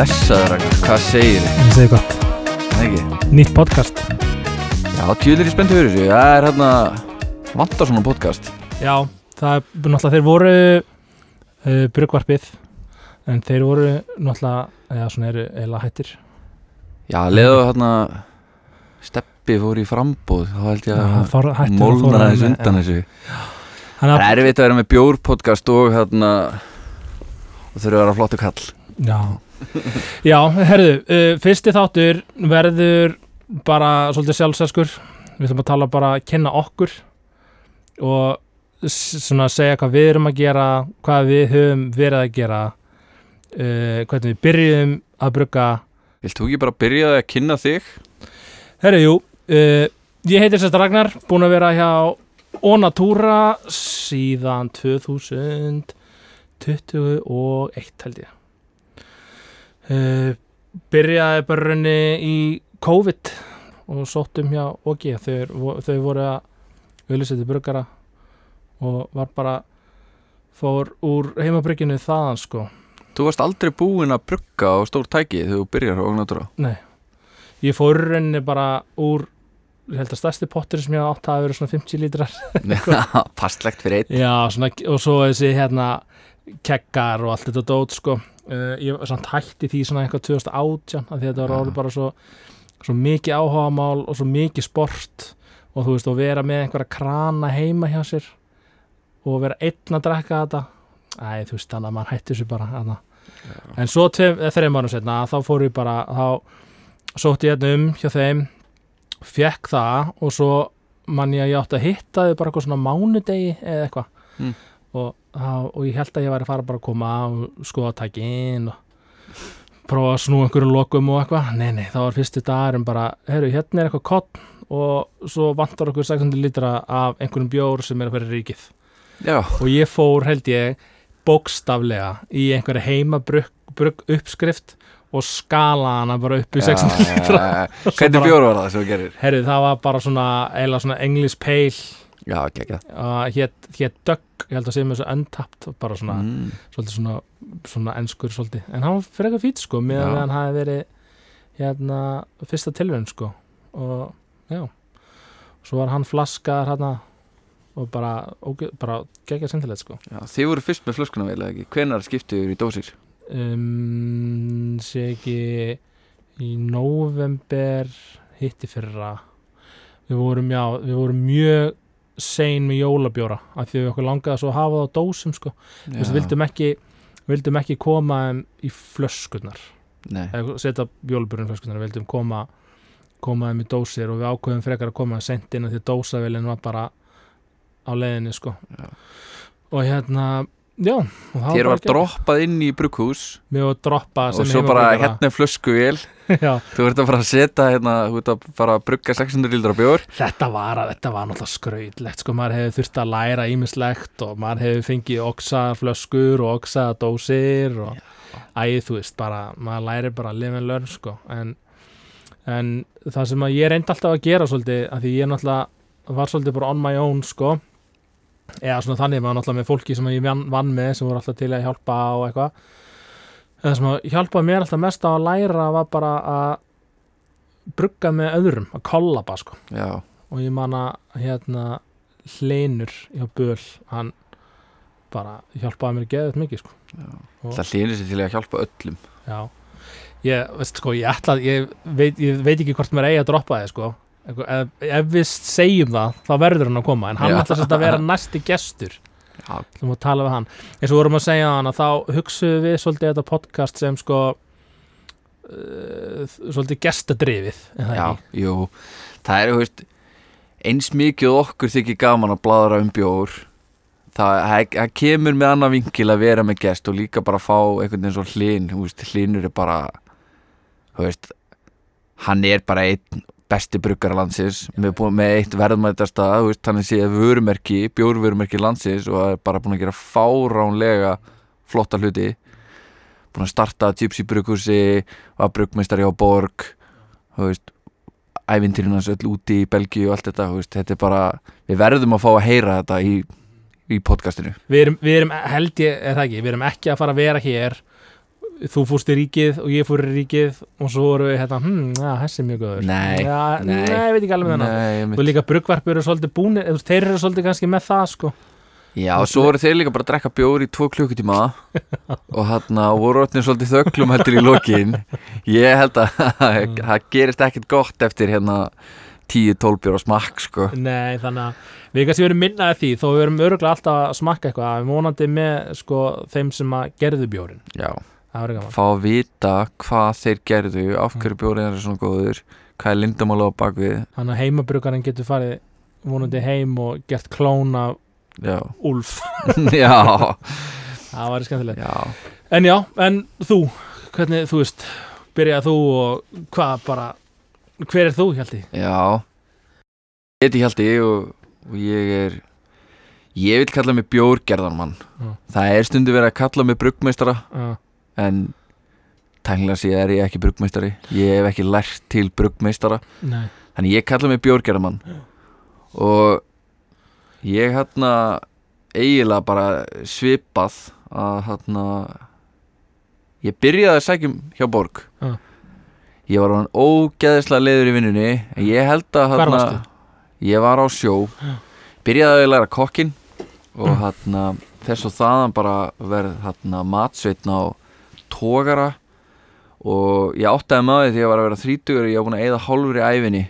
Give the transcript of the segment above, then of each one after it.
Blessaður, hvað segir þið? Ég segi gott, Það ekki? nýtt podcast Já, tjóðir í spenntu fyrir þessu. Það er hérna, vantar svona podcast. Já, það er náttúrulega þeir voru uh, brugvarpið en þeir voru náttúrulega eða svona eru eila hættir Já, leðu hérna, steppi fór í frambóð, þá held ég Já, að mólna þora þess með- undan já. þessu. Það að- er erfitt að vera með bjórpodcast og hérna, og þurfa að vera flottu kall. Já, já herðu, uh, fyrsti þáttur verður bara svolítið sjálfsæskur við ætlum að tala bara að kynna okkur og svona segja hvað við erum að gera hvað við höfum verið að gera uh, hvernig við byrjum að brugga Vilt þú ekki bara byrja að kynna þig? Herru, jú, uh, ég heitir sérst Ragnar, búin að vera hjá Onatúra síðan 2021 held ég. Uh, byrjaði bara raunni í COVID og sóttum hjá OG, þau, þau voru að auðlýsa til bruggara og var bara fór úr heimabrygginu þaðan sko. Þú varst aldrei búinn að brugga á stór tæki þegar þú byrjar á Ógnatúra. Nei, ég fór í rauninni bara úr ég held að stærsti pottur sem ég átt að vera svona 50 lítrar Passlegt fyrir einn. Já, svona, og svo þessi hérna keggar og allt þetta dót sko. Uh, ég hætti því svona eitthvað 2018 af því að þetta var orðið bara svo, svo mikið áhugamál og svo mikið sport og þú veist og vera með einhverja krana heima hjá sér og vera einn að drekka þetta Æ, þú veist, þannig að maður hætti þessu bara hana. en svo þreim árum setna þá fór ég bara þá sótti ég hérna um hjá þeim fekk það og svo mann ég að ég átti að hitta þau bara eitthvað svona mánudegi eða eitthvað Mm. og, og ég held að ég væri að fara bara að koma og skoða tækin og prófa að snú einhverjum lokum og eitthvað nei, nei, það var fyrstu dagurum bara heyrðu, hérna er eitthvað kottn og svo vantar okkur 600 litra af einhverjum bjór sem er að vera ríkið Já, og ég fór held ég bókstaflega í einhverja heimabrugg brugg uppskrift og skala hana bara upp í 600 litra. Hvernig bjór var það sem þú gerir? Herri, það var bara svona, eiginlega svona English Pale Já, ekki ekki. hétt hét Dögg, ég held að sé með þessu Untapped, bara svona, Mm. svolítið svona svona enskur svolítið, en hann var fyrir eitthvað fít sko, meðan hann hafi verið hérna, fyrsta tilvæm sko og já svo var hann flaskaðar hérna og bara, bara geggjað sendilegt sko Já, þið voru fyrst með flöskuna vel, eða ekki? Hvenar skiptu þér í dósir? um, sé ekki í november hitti fyrra við vorum, já, við vorum mjög sein með jólabjóra af því við okkur langaði svo að hafa það á dósum sko. Veist, vildum ekki vildum ekki koma í flöskunar setja jólabjörnum í flöskunar, við vildum koma koma þeim í dósir og við ákveðum frekar að koma sent inn af því að dósavélinn var bara á leiðinni sko. Og hérna já, þér var droppað inn í brugghús og svo bara hérna flöskuvél. Já, Þú ert að fara að setja hérna, þú ert að fara að brugga 600 litra bjór. Þetta var, þetta var náttúrulega skrautlegt sko, maður hefði þurft að læra ímislegt og maður hefði fengið oxaflöskur og oxadósir og æði þú veist, bara, maður læri bara að live and learn sko, en, en það sem ég reyndi alltaf að gera svolítið, að því ég náttúrulega var svolítið bara on my own sko eða svona þannig, maður náttúrulega með fólki sem ég vann, með, sem voru alltaf til að hjálpa og eitthvað. Það sem að hjálpaði mér alltaf mest á að læra var bara að brugga með öðrum, að kollaba sko. Og ég man að hérna hleinur hjá Böl hann bara hjálpaði mér geðið mikið sko. Það hlýnir sér til að hjálpa öllum. Já. Ég, veist, sko, ég, ætla, ég, veit, ég veit ekki hvort mér eigi að droppa þið sko. Ef, ef við segjum það þá verður hann að koma en hann Já. ætla sérst að vera næsti gestur. Þú múið tala við hann. Eins og vorum að segja hann að þá hugsuðum við svolítið þetta podcast sem sko uh, svolítið gestadrifið já, jú. Það er, veist eins mikið okkur þykir gaman að bladra um bjór það, það, kemur með annað vinkil að vera með gest og líka bara fá einhvern veginn svo veist, hlýnur er bara þú veist hann er bara einn besti bruggara landsins. Með, búin- með eitt verðmættasta er séð vörumerki, bjórvörumerki landsins og bara búin að gera fáránlega flotta hluti. Búin að starta Gypsy brugghúsi var bruggmeistari á Borg ævintýrin hans öll úti í Belgíu og allt þetta, veist, þetta bara við verðum að fá að heyra þetta í, í podcastinu. Við erum, við erum held ég, er það ekki, við erum ekki að fara að vera hér þú fórst í ríkið og ég fór í ríkið og svo voru við hérna, hm, já, þessi er mjög góður. Nei, já, nei. nei, ég veit ekki alveg með Nei, og líka bruggvarpur eru svolítið búnir eða þeir eru svolítið kannski með það sko. Já, og svo voru þeir líka bara að drekka bjór í tvo klukkutíma og hann voru orðin svolítið þöglum heldur í lokin. Ég held að það gerist ekkert gott eftir hérna 10-12 bjór á smakk sko. Nei, þannig að við kannski verðum minnaði því þó við verum öruglega alltaf að smakka eitthvað að við vonandi með sko þeim sem að gerðu bjórin Já, það fá að vita hvað þeir gerðu af hverju bjórinn er svona góður hvað er lindamála á bakvið þannig að heimabruggarinn getur farið vonandi heim og gert klón af Já, Úlf. Já, það væri skemmtilegt. Já. En já, en þú, hvernig þú veist byrjaði þú og hvað bara hver er þú Hjalti? Já. Ég heiti Hjalti og, og ég er ég vil kalla mig bjórgerðarmann. Já. það er stundu verið að kalla mig bruggmeistara. Uh, en tæknilega sé er ég ekki bruggmeistari. Ég hef ekki lært til bruggmeistara. Nei, þannig ég kalla mig bjórgerðarmann. Og ég hérna eiginlega bara svipað að hérna ég byrjaði að sækjum hjá Borg. Já. ég var hann ógeðislega leiður í vinnunni. En ég held að hérna ég var á sjó. Byrjaði að læra kokkin og hérna þess og þaðan bara verð hérna matsveitna á tógara og ég áttaði maður því að ég var að vera þrítugur ég var búin að eyða hálfri æfinni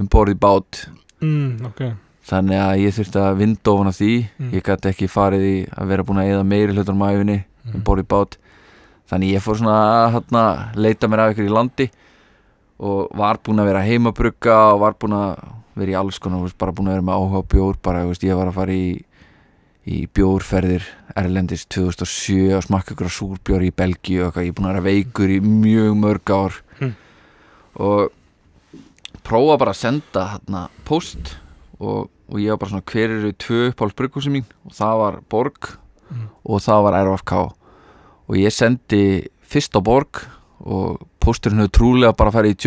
um borð í bát. Mm, ok. Þannig að ég þurfti að vinda ofan af því. Mm. ég gæti ekki farið í að vera búin að eyða meiri hlutur um æfinni um borð í bát. Þannig ég fór svona að hérna, leita mér af ykkur í landi og var búin að vera heimabrugga og var búin að vera í alls konar bara búin að vera með áhuga bjór bara, ég var að fara í í bjórferðir Erlendis 2007 og smakka ykkur á súrbjór í Belgíu og ég er búin að vera veikur í mjög mörg ár Hmm. og prófa bara að senda hérna post og, og ég var bara svona hver eru tvö uppáhalds brugghúsi mín og það var Borg Mm. og það var RFK og ég sendi fyrst á Borg og pósturinn hefur trúlega bara farið í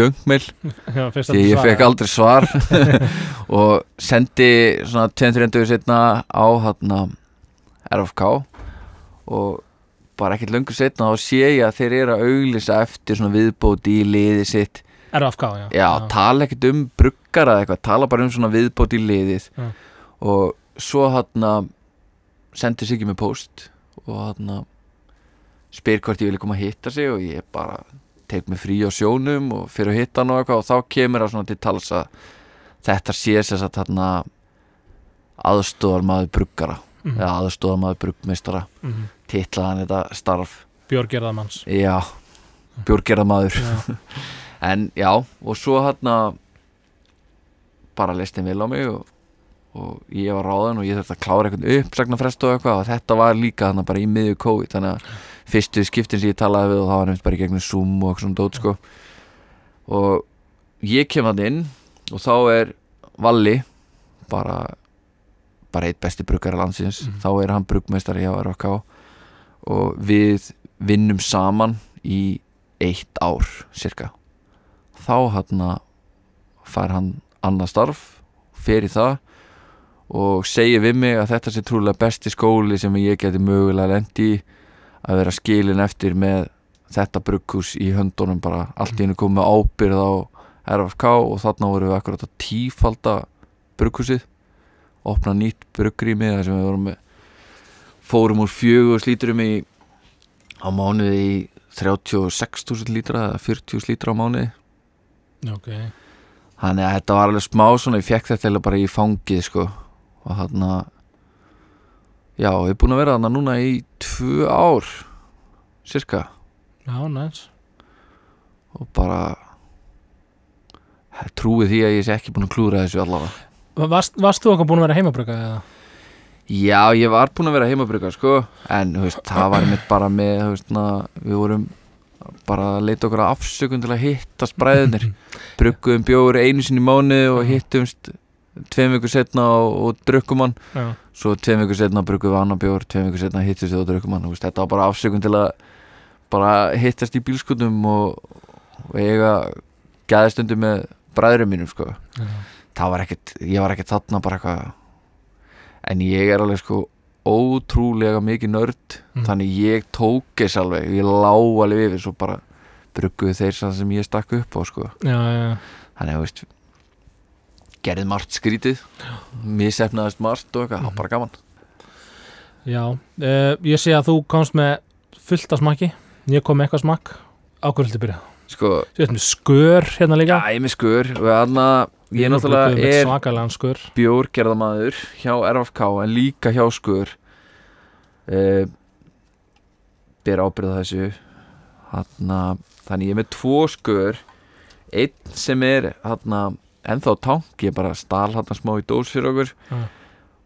já, að því ég fekk aldrei svar. Og sendi svona 2-3 dögur setna á hérna RFK og bara ekkert löngu setna þá sé ég að þeir eru að auglýsa eftir svona viðbóti í liði sitt. RFK, já, já, tala ekkert um bruggara eða eitthvað, tala bara um svona viðbót í liðið. Já. og svo hann sendi sig ekki með post og hann spyr hvort ég vilja koma að hitta sig og ég bara tek mig frí á sjónum og fyrir að hitta hann og eitthvað og þá kemur það svona til tals að þetta sé þess að hann aðstóðar maður bruggara Mhm. eða aðstóðar maður bruggmeistara. Mm titlaði hann þetta starf. Björgerðamanns já, björgerða maður já, En já, og svo hann bara leist þeim vel á mig og, og ég var ráðan og ég þurfti að klára eitthvað uppsagnarfrest og eitthvað og þetta var líka hann bara í miðju COVID þannig að fyrstu skiptin sem ég talaði við og það var nefnt bara í gegnum Zoom og eitthvað svona dót sko. Og ég kem hann inn og þá er Valli bara bara eitt besti bruggara landsins. Mhm. þá er hann bruggmeistari hjá RFK og við vinnum saman í eitt ár cirka þá hann fær hann annað starf fer í það og segir við mig að þetta sé trúlega besti skóli sem ég geti mögulega lendi í að vera skilin eftir með þetta brugghús í höndunum bara. Allt í hennu komið ábyrð á RFK og þarna vorum við akkurat að tífalda brugghúsið. Opna nýtt bruggrými þar sem við vorum með fórum úr fjögur slíturum í á mánuði í 36.000 lítra eða 40.000 lítra á mánuði. Ok. Þannig að þetta var alveg smá svona ég fekk þetta bara í fangið sko. Og hann að já, ég er búin að vera þarna núna í tvö ár cirka já, næs og bara trúið því að ég sé ekki búin að klúra þessu allavega. Varst, varst þú okkar búin að vera heimabrugga eða? Já, ég var búin að vera heimabrygga sko. En veist, það var mitt bara með veist, na, við vorum bara að leita okkur afsökun til að hitta spræðinir brugguðum bjóður einu sinni mánu og hittumst tveim vikur setna og, og drukkum hann. Já, svo tveim vikur setna brugguðum við annan bjóður tveim vikur setna hittumst við og drukkum hann þetta var bara afsökun til að bara hittast í bílskutum og, og eiga gæðistundu með bræðurum mínum sko já. það var ekkert, ég var ekkert þarna bara eitthvað en ég er alveg sko ótrúlega mikið nörd Mm. þannig ég tók þess alveg ég lá alveg yfir svo bara brugguðu þeir sem ég stakk upp á sko. já, já, þannig að veist gerði margt skrítið misefnaðist margt og eitthvað, var bara gaman. Já. Uh, ég sé að þú komst með fullt af smakki. Ég kom með eitthvað smakk. Ákveður til byrja? Sko, Þú ert með skör hérna líka. Já, ég er með skur og þarna, ég náttúrulega er skör. bjórgerðamaður hjá RFK en líka hjá skur uh, ber ábyrða þessu. Hanna, þannig ég er með tvo skur einn sem er hana, ennþá tank ég bara stal hann smá í dós fyrir okkur. Já.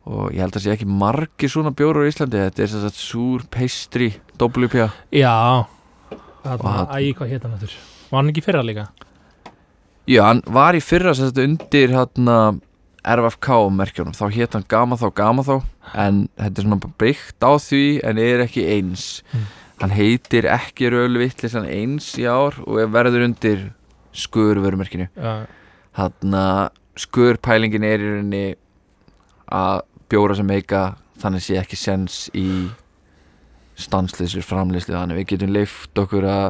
og ég held að sé ekki margir svona bjórar í Íslandi þetta er að súr peistri WP já. Og þarna, hann- æ, hvað hétt hann þetta var hann ekki fyrra líka? Já, hann var í fyrra þetta undir hérna RFK merkjónum, þá hétt hann Gama þá Gama þá en þetta er svona byggt á því en er ekki eins. Mm. hann heitir ekki rölvittlisan eins í ár og er verður undir skurvörumerkinu já, hann skurpælingin er í rauninni að bjóra sem meika þannig sé ekki sens í stansleysur framleyslu þannig við getum leift okkur að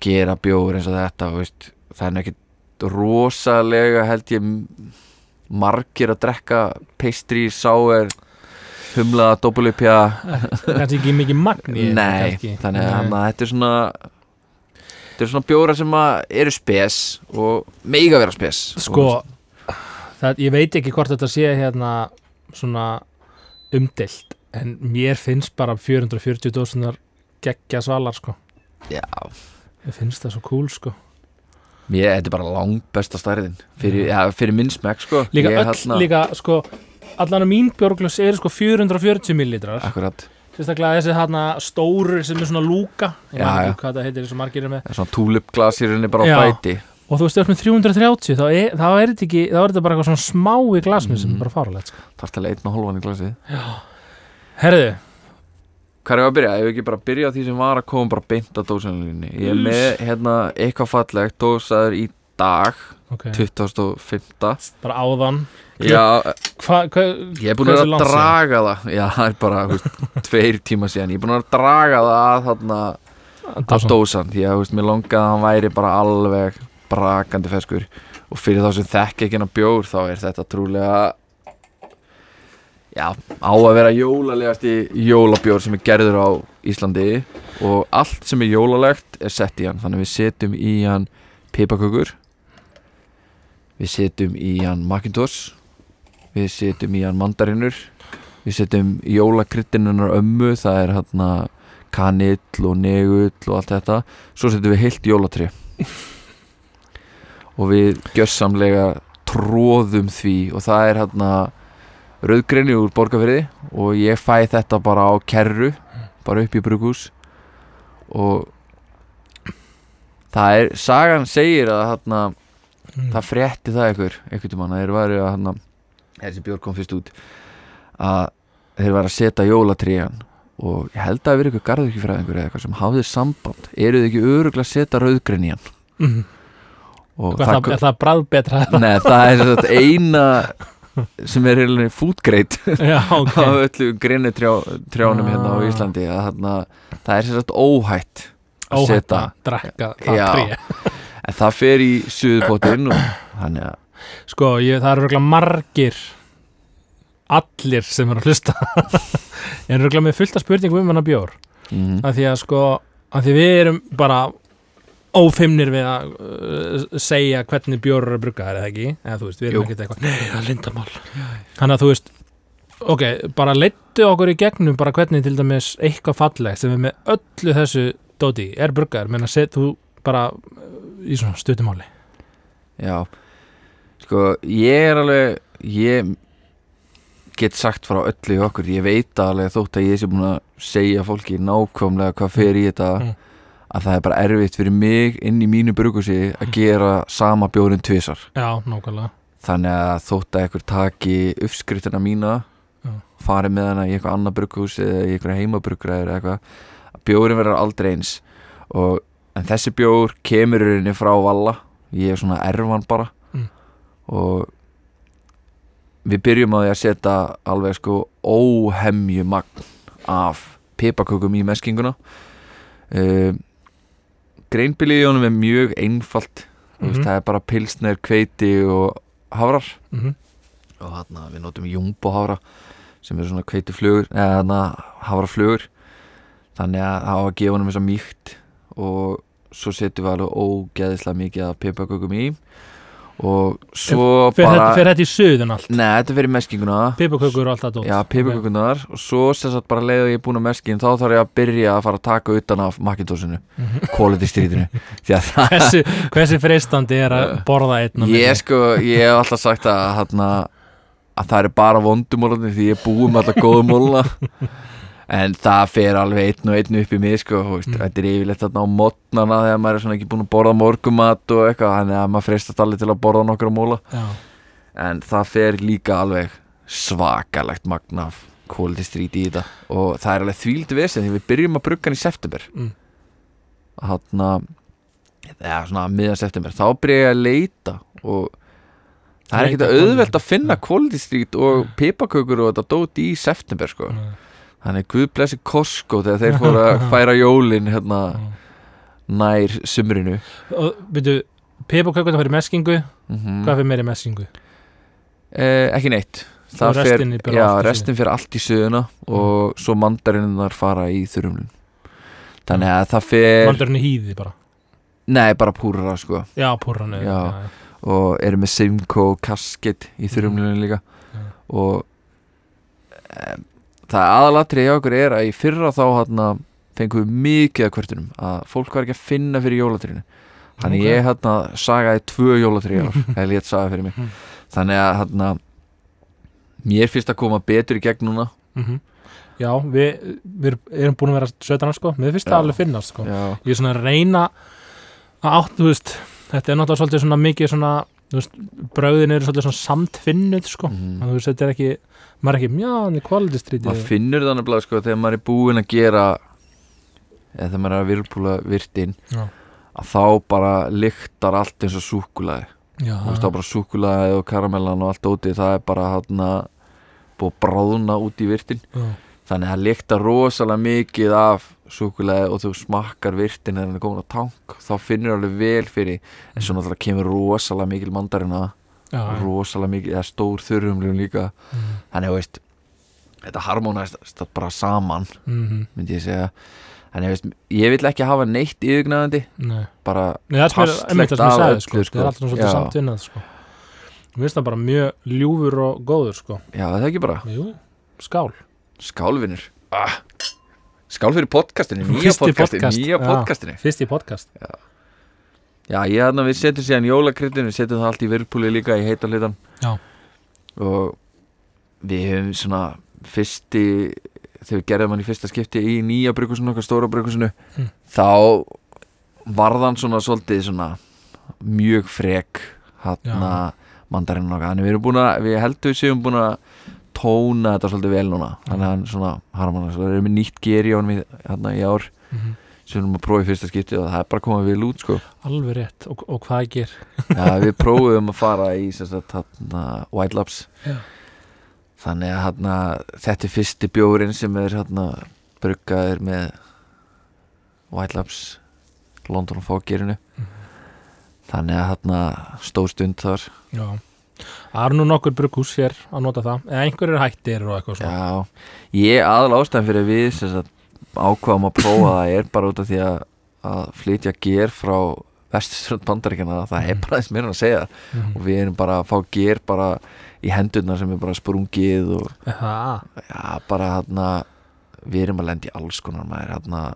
gera bjór eins og þetta veist, það er nú ekkit rosalega held ég margir að drekka pastry, sour humlaða, doppelupja kannski ekki mikið magn í þessu nei, þannig að að þetta er svona þetta er svona bjóra sem eru spes og meiga vera spes. Sko það, ég veit ekki hvort þetta sé hérna svona umdelt en mér finnst bara 440 dósunar geggja svalar sko. Já, ég finnst það svo cool sko. Ég, þetta er bara langt besta stærðin fyrir, ja, fyrir minn smekk sko. Líka, öll, þarna- líka sko allan að mín björglöss eru sko 440 millilitrar. Akkurat, sérstaklega þessi hérna stóru sem er svona lúka. Ég Já, já. ekki hvað það heitir þessu margir er með. Það er svona tulipglas í rauninni bara á Já. fæti. Og þú veist, þú ert með 330 þá er, þá er þetta ekki, þá er þetta bara eitthvað svona smá í glasinu sem Mhm. er bara fáralegt sko. Þarf til einn og hálfan í glasið. Herðu, Hvað er ég að byrja? Ef við ekki bara byrja á því sem var að koma bara beint á dósanlinni Ég er með hérna eitthvað fallegt. Dósaður í dag ok, 2005 bara áðan. Já, hvað, hva, ég er búin að draga það. Já, það er bara tveir tíma síðan. Ég er búin að draga það að þarna að dósan Því að veist, mér longaði að hann væri bara alveg brakandi feskur. Og fyrir þá sem þekki ekki hennar bjór Þá er þetta trúlega Já, á að vera jólalegasti jólabjór sem er gerður á Íslandi. Og allt sem er jólalegt er sett í hann. Þannig við setjum í hann pipakökur Við setjum í hann Macintosh. Við setjum í hann mandarinur Við setjum jólakryttinunar ömmu Það er hérna kanill og negull og allt þetta. Svo setjum við heilt jólatri Og við gjössamlega tróðum því Og það er hérna rauðgreini úr borgarfyrði Og ég fæ þetta bara á kerru Bara upp í brughús Og Það er, sagan segir að hérna Mm. það frétti það ykkur einhvern tímann að þeir væri að hann þessi bjórn kom fyrst út að þeir væri að setja jólatríjan og ég held að það verið ykkur garðurkifræðingur eða eitthvað sem hafði samband. Eru þið ekki öruglega að setja rauðgrein í hann? Mhm. og Hvað, það, er það bræð betra? Nei, það er sagt eina sem er eiginlega foodgrade já, ok. á öllu greinni trjá, trjánum hérna á Ah. Íslandi. Að þarna, það er sagt óhætt að setja en það fer í suðupotinn og þannig að sko, ég, það eru röglega margir allir sem eru að hlusta. En röglega með fullt af spurningum um hana bjór. Mm, af því að sko, af því við erum bara ófimnir við að uh, segja hvernig bjór eru bruggaðar eða ekki, eða þú veist, við erum ekkert eitthvað. Nei, það er lindamál þannig að þú veist, ok, bara leittu okkur í gegnum bara hvernig til dæmis eitthvað fallegt sem er með öllu þessu dóti, er bruggaðar, menn að set þú bara uh, í svona stuttumáli Já. Sko, ég er alveg Ég get sagt frá öllu í okkur Ég veit alveg þótt að ég sé búin að segja fólki nákvæmlega hvað fer í þetta Mm. að það er bara erfitt fyrir mig inn í mínu brugusi að gera sama bjórin tvisar já, nákvæmlega þannig að þótt að einhver taki uppskritina mína Já. fari með hana í eitthvað annað brughús eða í eitthvað heimabrugra eða eitthvað að bjórin verður aldrei eins og, en þessi bjór kemur rauninni frá Valla ég er svona erfan bara Mm. og við byrjum á því að setja alveg sko óhemju magn af pipakökum í meskinguna. Uh, greinbilið í honum er mjög einfalt. Mm Mhm. það er bara pilsner, kveiti og hafrar. Mhm. og hérna við notum jumbo hafra sem eru svona kveiti flugur eða hérna hafra flugur þannig að það á að gefa honum þess að mýkt og svo setjum við alveg ógeðislega mikið af pipakökum í og svo Fer, bara fer þetta í suðun allt? Nei, þetta fyrir meskinguna. Pipakökur og allt það dót. Já, pipakökunar og svo sagt bara leiðu ég búin að meskin þá þarf ég að byrja að fara að taka utan af Macintosinu, Mhm. quality streetinu. Að Hversu, hversu freistandi er að borða einn á milli? ég sko, ég hef alltaf sagt að hérna, að það er bara vondumólandi því ég búið með alltaf góðum móluna en það fer alveg einn og einn upp í mig sko, veist, Mm. þetta er yfirleitt þarna á mótnana þegar maður er svona ekki búin að borða morgumat og eitthvað, þannig að maður freistast alveg til að borða nokkra móla. Já, en það fer líka alveg svakalegt magna af quality street í þetta. Og það er alveg þvíldi vesið því við byrjum að brugga hann í september. Mm. hann eða svona miðan september þá byrja ég að leita og það er ekkert að auðvelt að finna quality street og pipakökur og þetta dót í september sko. Nei. Þannig guð blessi Costco þegar þeir fóru að færa jólin hérna Já. nær sumrinu. Og byrju, pipakökurna fyrir meskingu. Mm Hvað fyrir meiri meskingu? Eh, ekki neitt. Og það restin í fer, bara já, restin fyrir allt í söguna og svo mandarinnar fara í þurrumlun þannig að það fer Mandurinn í hýði bara. Nei, bara púra sko. Já, púrran Já. og eru með Simco kasket í þurrumlunum líka. Já. og um, það aðalatri hjá okkur er að í fyrra þá hann fengum við mikið af kvörtunum að fólk var ekki að finna fyrir jólatrinu þannig Ok. ég hann sagaði tvö jólatri ár eða létt saga fyrir mig. Mhm. þannig að hann mér finnst að koma betur í gegn núna. Mhm. Já, við, við erum búin að vera sötana sko. Mér finnst það alveg finnast sko. Já, Ég er svona að reyna að átt, þú veist Þetta er náttúrulega svolítið svona mikið svona þú veist, Bröðin eru svolítið svona samtfinnuð sko. Að þú veist, þetta er ekki Maður er ekki, já, hann er quality street maður finnur það nefnilega sko þegar maður er búinn að gera eða þegar maður er að virpúla virtin Já. að þá bara lyktar allt eins og veist þá bara súkulaði og karamellan og allt óti það er bara hann búið að bráðuna út í virtin. Já, þannig að það lyktar rosalega mikið af súkulaði og þú smakkar virtin þegar hann er komin á tank þá finnur alveg vel fyrir en svo náttúrulega kemur rosalega mikil mandarina já, já. rosalega mikið, eða stór þurrumljum líka Mhm. þannig þú veist þetta harmonæst bara saman Mhm. myndi ég segja þannig þú veist, ég vil ekki hafa neitt yfirgnæðandi Nei bara það Passlegt það af öllu, sko. Það sko. er alltaf Já. samtvinnað sko. Mér finnst það bara mjög ljúfur og góður sko. já, það er ekki bara Jú, skál skálvinir ah. skál fyrir podcastinu, nýja podcastinu Fyrst í podcast já, ég hann við setjum síðan jólakryddinu við setjum það allt í virpúli líka í heita hlutan Já. og við hefum svona fyrsti þegar við gerðum hann í fyrsta skipti í nýja brukusinu okkar stóra brukusinu Mm. þá varðan svona svolítið svona mjög frek hann mandarinn okkar þannig við erum búin að, við heldum við séum búin að tóna þetta svolítið vel núna þannig að hann svona svo erum við nýtt geri á hann í, hérna, ár Mhm. Sem við í fyrsta skipti og það er bara komað vel út sko. Alveg rétt. Og, og hvað ger Já, við prófum að fara í sagt, hérna, White Labs. Já. þannig að hérna, þetta er fyrsti bjórin sem er bruggaður með White Labs London og Fókgerinu Mhm. þannig að hérna, stór stund þar. Já. Það eru nú nokkur brugghús hér að nota það. Eða einhverjir hættir og eitthvað svona. Já, ég aðal ástæðan fyrir að við sem sagt, ákvaðum að prófa það er bara út af því að, að flytja ger frá vesturströnd bandaríkjana það er Mhm. bara þess meira að segja Mhm. og við erum bara að fá ger bara í hendurnar sem er bara sprungið og já, bara hérna við erum að lenda í alls konar maður hérna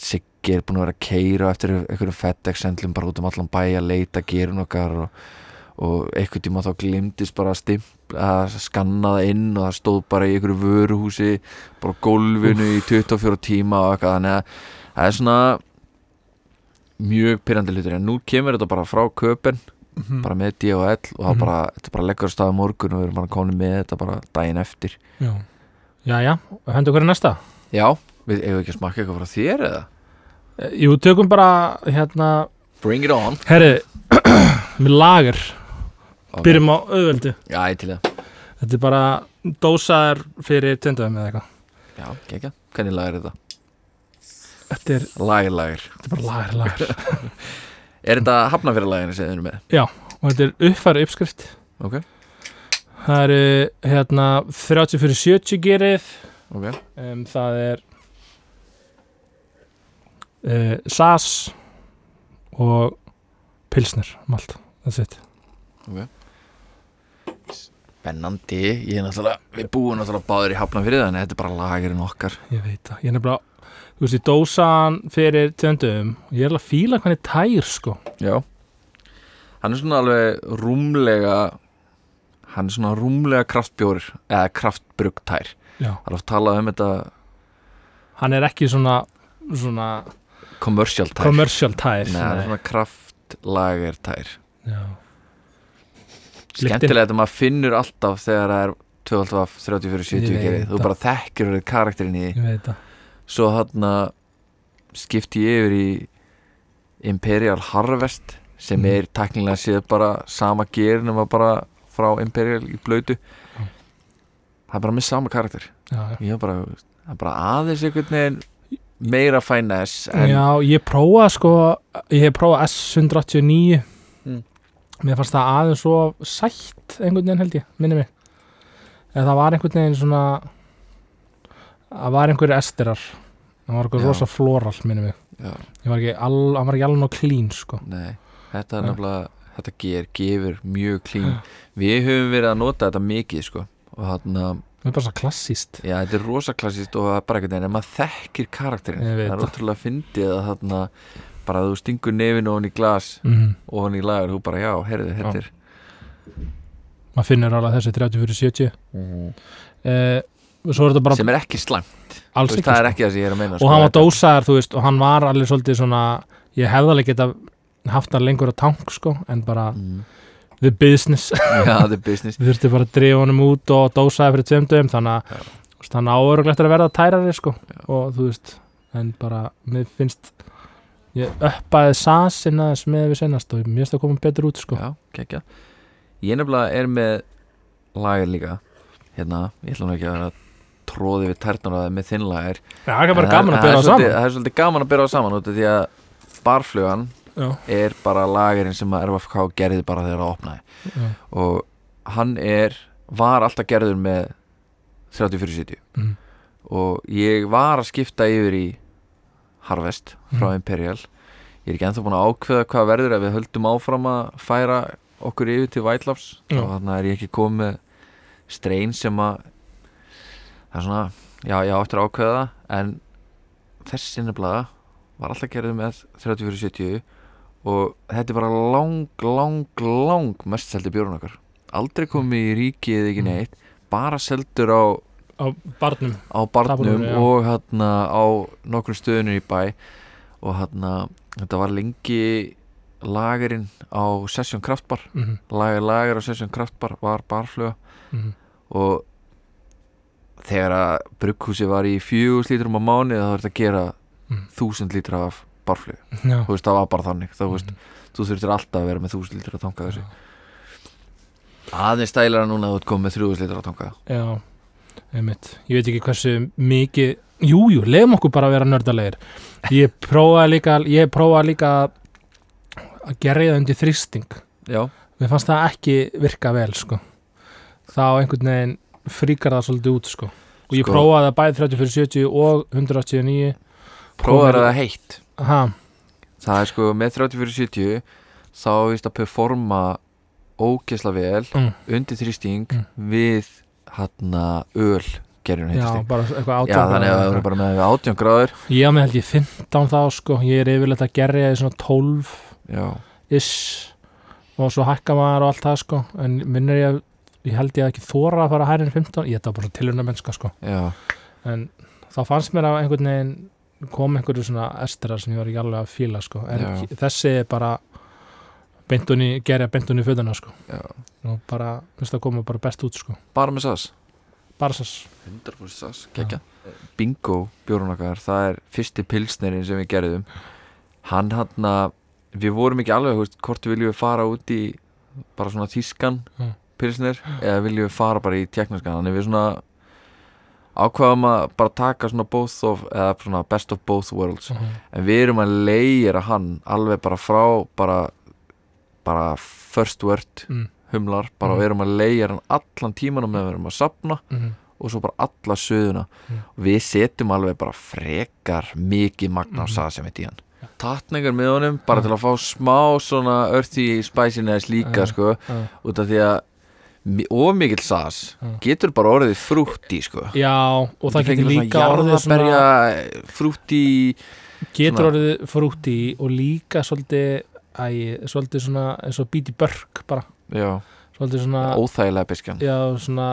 Siggi er búin að vera að keira eftir einhverjum FedEx-sendlum bara út um allan bæ að leita gerun okkar og, og einhvern tíma þá glimtist bara að stimp að skanna það inn og það stóð bara í einhverju vöruhúsi bara gólfinu í 24 tíma og eitthvað þannig að það er svona mjög pyrrandi hlutur en nú kemur þetta bara frá köpen Mhm. bara með DHL og það Mhm. bara, þetta bara leggur stað morgun og við erum bara komin með þetta bara daginn eftir Já Já, já, hendur hverju næsta? Já, við eigum ekki að smakka eitthvað frá þér eða? Eh, Jú, tökum bara hérna Bring it on Herri, með lager. Byrjum á auðveldu. Já, ég til það. Þetta er bara dósaðar fyrir tjöndum eða eitthvað. Já, gekkja. Hvernig lag er þetta? Þetta er, Lagir, lagir þetta er bara lagar, lagar Er þetta hafnafyrirlaginu sem þið erum með? Og þetta er uppfæri uppskrift. Ok, Það eru hérna 30 fyrir 70 gerið. Ok. Um, Það er uh, SAS og pilsner malt, that's it Spennandi, ég er náttúrulega Við búum náttúrulega báður í hafnafyrir Þannig að þetta er bara lagirinn okkar. Ég veit það, ég er nefnilega Þú veist, ég dósan fyrir tjöndum. Og ég er alveg að fíla hvernig tær sko. Já. Hann er svona alveg rúmlega Hann er svona rúmlega kraftbjór Eða kraftbrugtær Já. Það er oft talað um þetta Hann er ekki svona, svona commercial tær. commercial tær Nei, það er svona kraftlagertær. Já. Skemmtilegt að maður finnur alltaf þegar það er 12 af 30 fyrir 70 Ég veit gerið Þú bara þekkir karakterinn í því. Svo hann skipti ég yfir í Imperial Harvest sem Mm. er teknilega séð bara sama gerin nema bara frá Imperial í blöytu Það er bara með sama karakter. Já, já. Ég bara, það er bara aðeins einhvern veginn meira finesse en Já, ég prófaði sko ég hef prófað S189 Mm. Mér fannst það aðeins svo sætt einhvern veginn held ég, minni mig. Eða það var einhvern veginn svona það var einhverju esterar. Það var einhver Já. rosa floral minni mig, ég var ekki alveg nóg clean sko. Nei, þetta er nefnilega þetta ger, gefur mjög klín Við höfum verið að nota þetta mikið sko. Og hann það er bara svo klassíst Já, þetta er rosaklassist og það er bara einhvern veginn en maður þekkir karakterinn það er það. ótrúlega fyndið að þarna bara að þú stingur nefinu ofan í glas mm. ofan í lagar, þú bara já, heyrðu, þetta er maður finnur alveg þessi 30 fyrir 70 eh, er sem er ekki slæmt, alls ekki það er sko. ekki það sem ég er að meina og hann var dósaðar, þú veist, og hann var alveg svolítið svona, ég hefði alveg geta haft hann lengur á tank, sko en bara mm. the business er við þurftum bara að drifa honum út og dósaði fyrir tveimdöfum, þannig að veist, hann áöruglegt að verða tærari, sko Já. og þú veist, en bara mér finnst ég uppaði sasin aðeins með við senast og mér finnst að koma betur út, sko. Já, kekja Ég nefnilega er með lager líka. Hérna, ég ætla nú ekki að tróði við á það með þinn lager. Já, það er bara gaman að það- það það er svolítið- saman. Það er svolítið gaman að bera það saman út af því að barflugan Já, er bara lagerinn sem að RFK gerði bara þegar það opnaði. Já, og hann er var alltaf gerður með 30-40-70 mm, og ég var að skipta yfir í Harvest frá Mhm. Imperial ég er ekki ennþá búin að ákveða hvað verður ef við höldum áfram að færa okkur yfir til White Labs og þannig er ég ekki komið með strein sem að það er svona, já, já, eftir að ákveða en þessi nefnilega var alltaf gerður með 30-40-70 og þetta er bara lang, lang, lang mest seldi bjórun okkar aldrei komið í ríki eða ekki Mm. neitt bara seldur á á barnum. Á barnum já. og hérna á nokkrum stöðunum í bæ. Og hérna þetta var lengi lagerinn á Session Kraftbar mm, lager, lager á Session Kraftbar var barfluga mm, og þegar að brugghúsi var í fjögus lítrum á mánu þá var þetta að gera Mm. þúsund lítra af barfluga já, þú veist það var bara þannig. Þá, veist, mm, þú þurftir alltaf að vera með þúsund lítra að tanka þessu. Aðeins stælara núna að þú ert komið með þrjúðus lítra að tanka. Já, einmitt. Ég veit ekki hversu mikið jújú, jú, leiðum okkur bara að vera nördalegir ég prófaði líka ég prófaði líka að gera það undir þrýsting. Já, mér fannst það ekki virka vel sko. þá einhvern veginn fríkar það svolítið út sko. og ég Sko- prófaði það bæði 30 fyrir 70 og 189 prófaður Komið- það heitt? Ha, Það er sko með 30-40-70 þá vist að performa ógesla vel mm, undir þrýsting Mm. við hérna öl gerjun já, heitasting bara eitthvað Já, þannig að það voru bara með 18 gráður ég á mig held ég 15 þá sko. ég er yfirleitt að gerja í svona 12 Já, ish og svo hækka maður og allt það sko. en minnur ég ég held ég ekki þóra að fara hærinn en 15 ég þetta var bara tilhörna mennska sko. já, en þá fannst mér að einhvern veginn kom einhverju svona esterar sem ég var ekki alveg að fíla sko. en Já. þessi er bara beintunni, gerja beintunni fötuna sko. já og bara, finnst það koma bara best út sko. Bara með sas bara þess 100% sas, kekja Bingo bjórun okkar, það er fyrsti pilsnerin sem við gerðum Hann hann að við vorum ekki alveg, veist, hvort viljum við fara út í bara svona þýskan Já. pilsnir eða viljum við fara bara í tjekknarskan þannig við svona ákvaðum að bara taka svona both of eða svona best of both worlds Mhm. en við erum að leira hann alveg bara frá bara, bara first word Mm. humlar, bara Mhm. við erum að leira hann allan tímanum með við erum að sapna Mhm. og svo bara alla söðuna Mm. og við setjum alveg bara frekar mikið magna á Mhm. sað sem í hann tatningar með honum bara Já. til að fá smá svona earthy spiciness líka Já. sko Já. út af því að of mikill sas getur bara orðið frútti sko Já, og það getur líka orðið svona jarðaberja frútti getur orðið frúti og líka svolítið æ, svolítið svona eins og bíti börk bara, já, svolítið svona óþægilega beskjan. Já, svona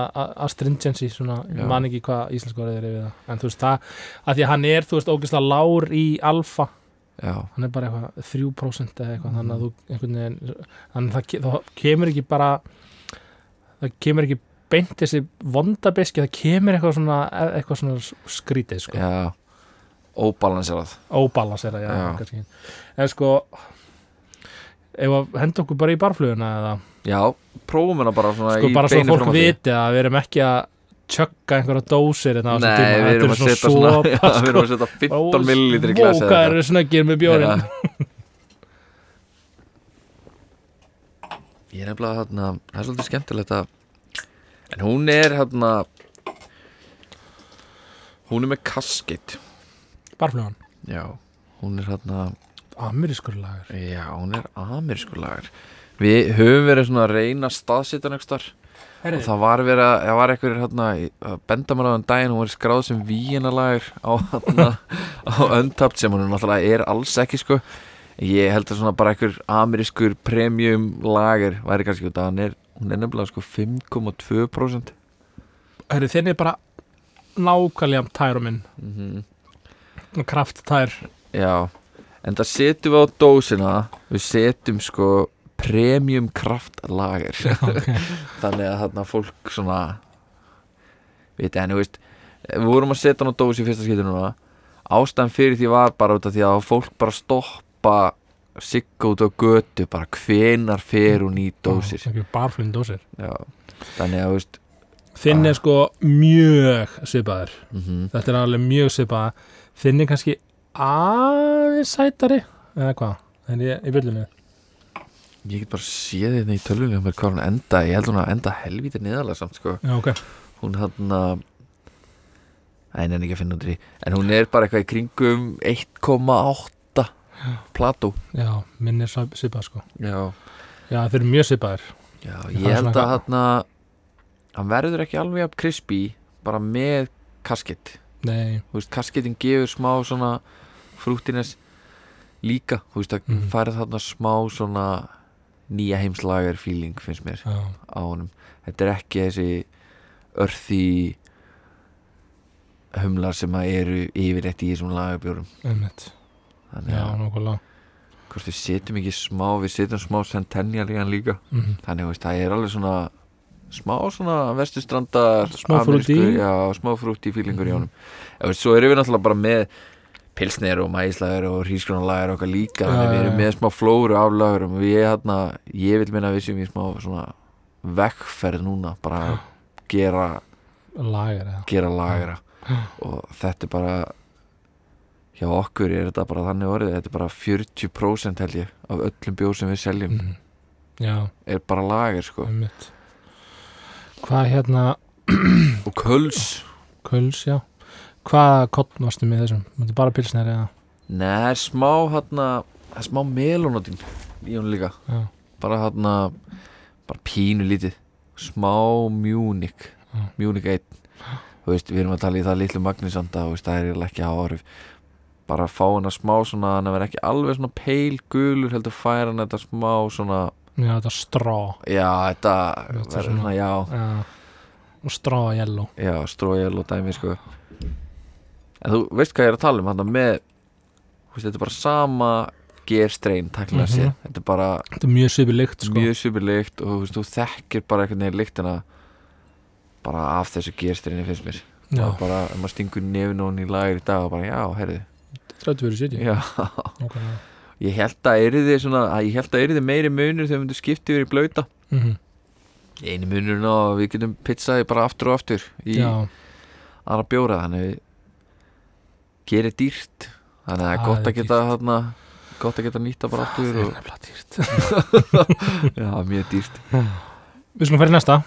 astringency svona, ég man ekki hvað íslensku orðið er yfir það. En þú veist það, að því að hann er þú veist ógeðslega lár í alfa. Já, hann er bara eitthvað 3% eða eitthvað þannig að þú einhvern veginn þannig að það, ke- það kemur ekki bara það kemur ekki beint þessi vondabeski, það kemur eitthvað svona eitthvað svona skrítið sko. Já. Óbalanserað. Óbalansera, já, Já. en sko ef að henda okkur bara í barfluguna eða? Já, prófum hérna bara svona sko bara svo beinu fólk viti að við erum ekki að tjögga einhverja dósir hérna Nei, við erum eru að setja svona, já, við erum sko. að setja 15 millilitri í glasi hvað eru snöggir með bjórin Ég er nefnilega hérna, það er svolítið skemmtilegt að En hún er hérna Hún er með kasket barflugan, Já, hún er hérna amerískur lagur Já, hún er amerískur lagar. Við höfum verið svona að reyna að staðsita nextar og það var verið að, það var eitthvað hérna að benda mér á þann daginn, hún var skráð sem víinalagur á, hérna, á öntapt sem hún náttúrulega er alls ekki sko. Ég held að svona bara eitthvað amerískur premium lager væri kannski út að hann er, hún er nefnilega sko 5,2% Herri, þinn er bara nákvæmlega tæru minn mm krafttær Já, en það setjum við á dósina. Við setjum sko premium kraft lager okay. þannig að þarna fólk svona veit en þú veist við vorum að setja hann á dós í fyrsta skipti núna. Ástæðan fyrir því var bara út af því að fólk bara stoppa sigga út á götu bara hvenar fer hún í dósir? barflugin dósir. Já, þannig að veist þinn er sko mjög svipaður. Mm þetta er alveg mjög svipaður þinn er kannski aðeins sætari. Eða hvað, en ég í byllinu ég get bara séð þetta í tölvunum með hvað hún enda, ég held hún að enda helvítið neðalega samt sko, já ok, hún hann að en ekki að finna út í. En hún er bara eitthvað í kringum 1,8 Plató já, minn er svipað sko. Já, já, þeir eru mjög svipaður Já, ég er held að hann hann verður ekki alveg að crispy bara með kasket. Nei, þú veist, kasketin gefur smá svona frúttines líka þú veist, það Mhm. færð þarna smá svona nýja heimslager feeling finnst mér já, á honum. Þetta er ekki þessi örþi humlar sem að eru yfirleitt í þessum lagabjórum. Þannig að nokkulega hvort við setjum ekki smá við setjum smá centennial í hann líka. Mm þannig veist, það er alveg svona smá svona vestustrandar Smá frúti í. amerískur- já, smá frúti fílingur í honum. Mm. svo erum við náttúrulega bara með pilsnir og mæslagur og hrísgrunalagur og okkar líka, þannig við erum með smá flóru af lagurum og ég, hérna, ég vil minna að við séum í smá svona vekkferð núna bara að gera, lagar eða gera lagra. Og þetta er bara hjá okkur er þetta bara þannig orðið þetta er bara 40% held ég af öllum bjór sem við seljum mm. já, er bara lager sko. Einmitt. Hvað hérna, og köls. Köls, já hvað kottn varstu með þessum, er bara pilsnir eða? Nei, það er smá hérna það er smá melónotin í hún líka. Já, bara hérna bara pínu lítið. Smá mjúnik mjúnik 1 þú veist, við erum að tala í það litlu magnisanda þú veist, það er ekki áhrif bara að fá hana smá svona hann að vera ekki alveg svona peil gulur heldur færa hann þetta smá svona já, þetta strá. Já, þetta er verður svona- já, já, og strá yellow. Já, strójel og dæmi sko en þú veist hvað ég er að tala um hann með veist, þetta er bara sama gerstrein, takkilega Mhm. séð. Þetta er bara þetta er mjög svipið lykt sko. mjög super lykt og veist, þú þekkir bara einhvern veginn lyktina bara af þessu gerstrinni finnst mér. Og bara, ef maður stingur nefn og hún í lager í dag og bara, já, herði 30 verið 70 já, Nákvæmlega. ég held að eriði svona að ég held að eriði meiri munur þegar við myndum skipta yfir í blauta. Mm eini munur er að við getum pizzaði bara aftur og aftur í Já, aðra bjóra þannig gerir dýrt. Þannig að það er Það gott er að geta þarna gott að geta nýta bara það aftur er og, já, mjög dýrt. Við skulum fara í næsta.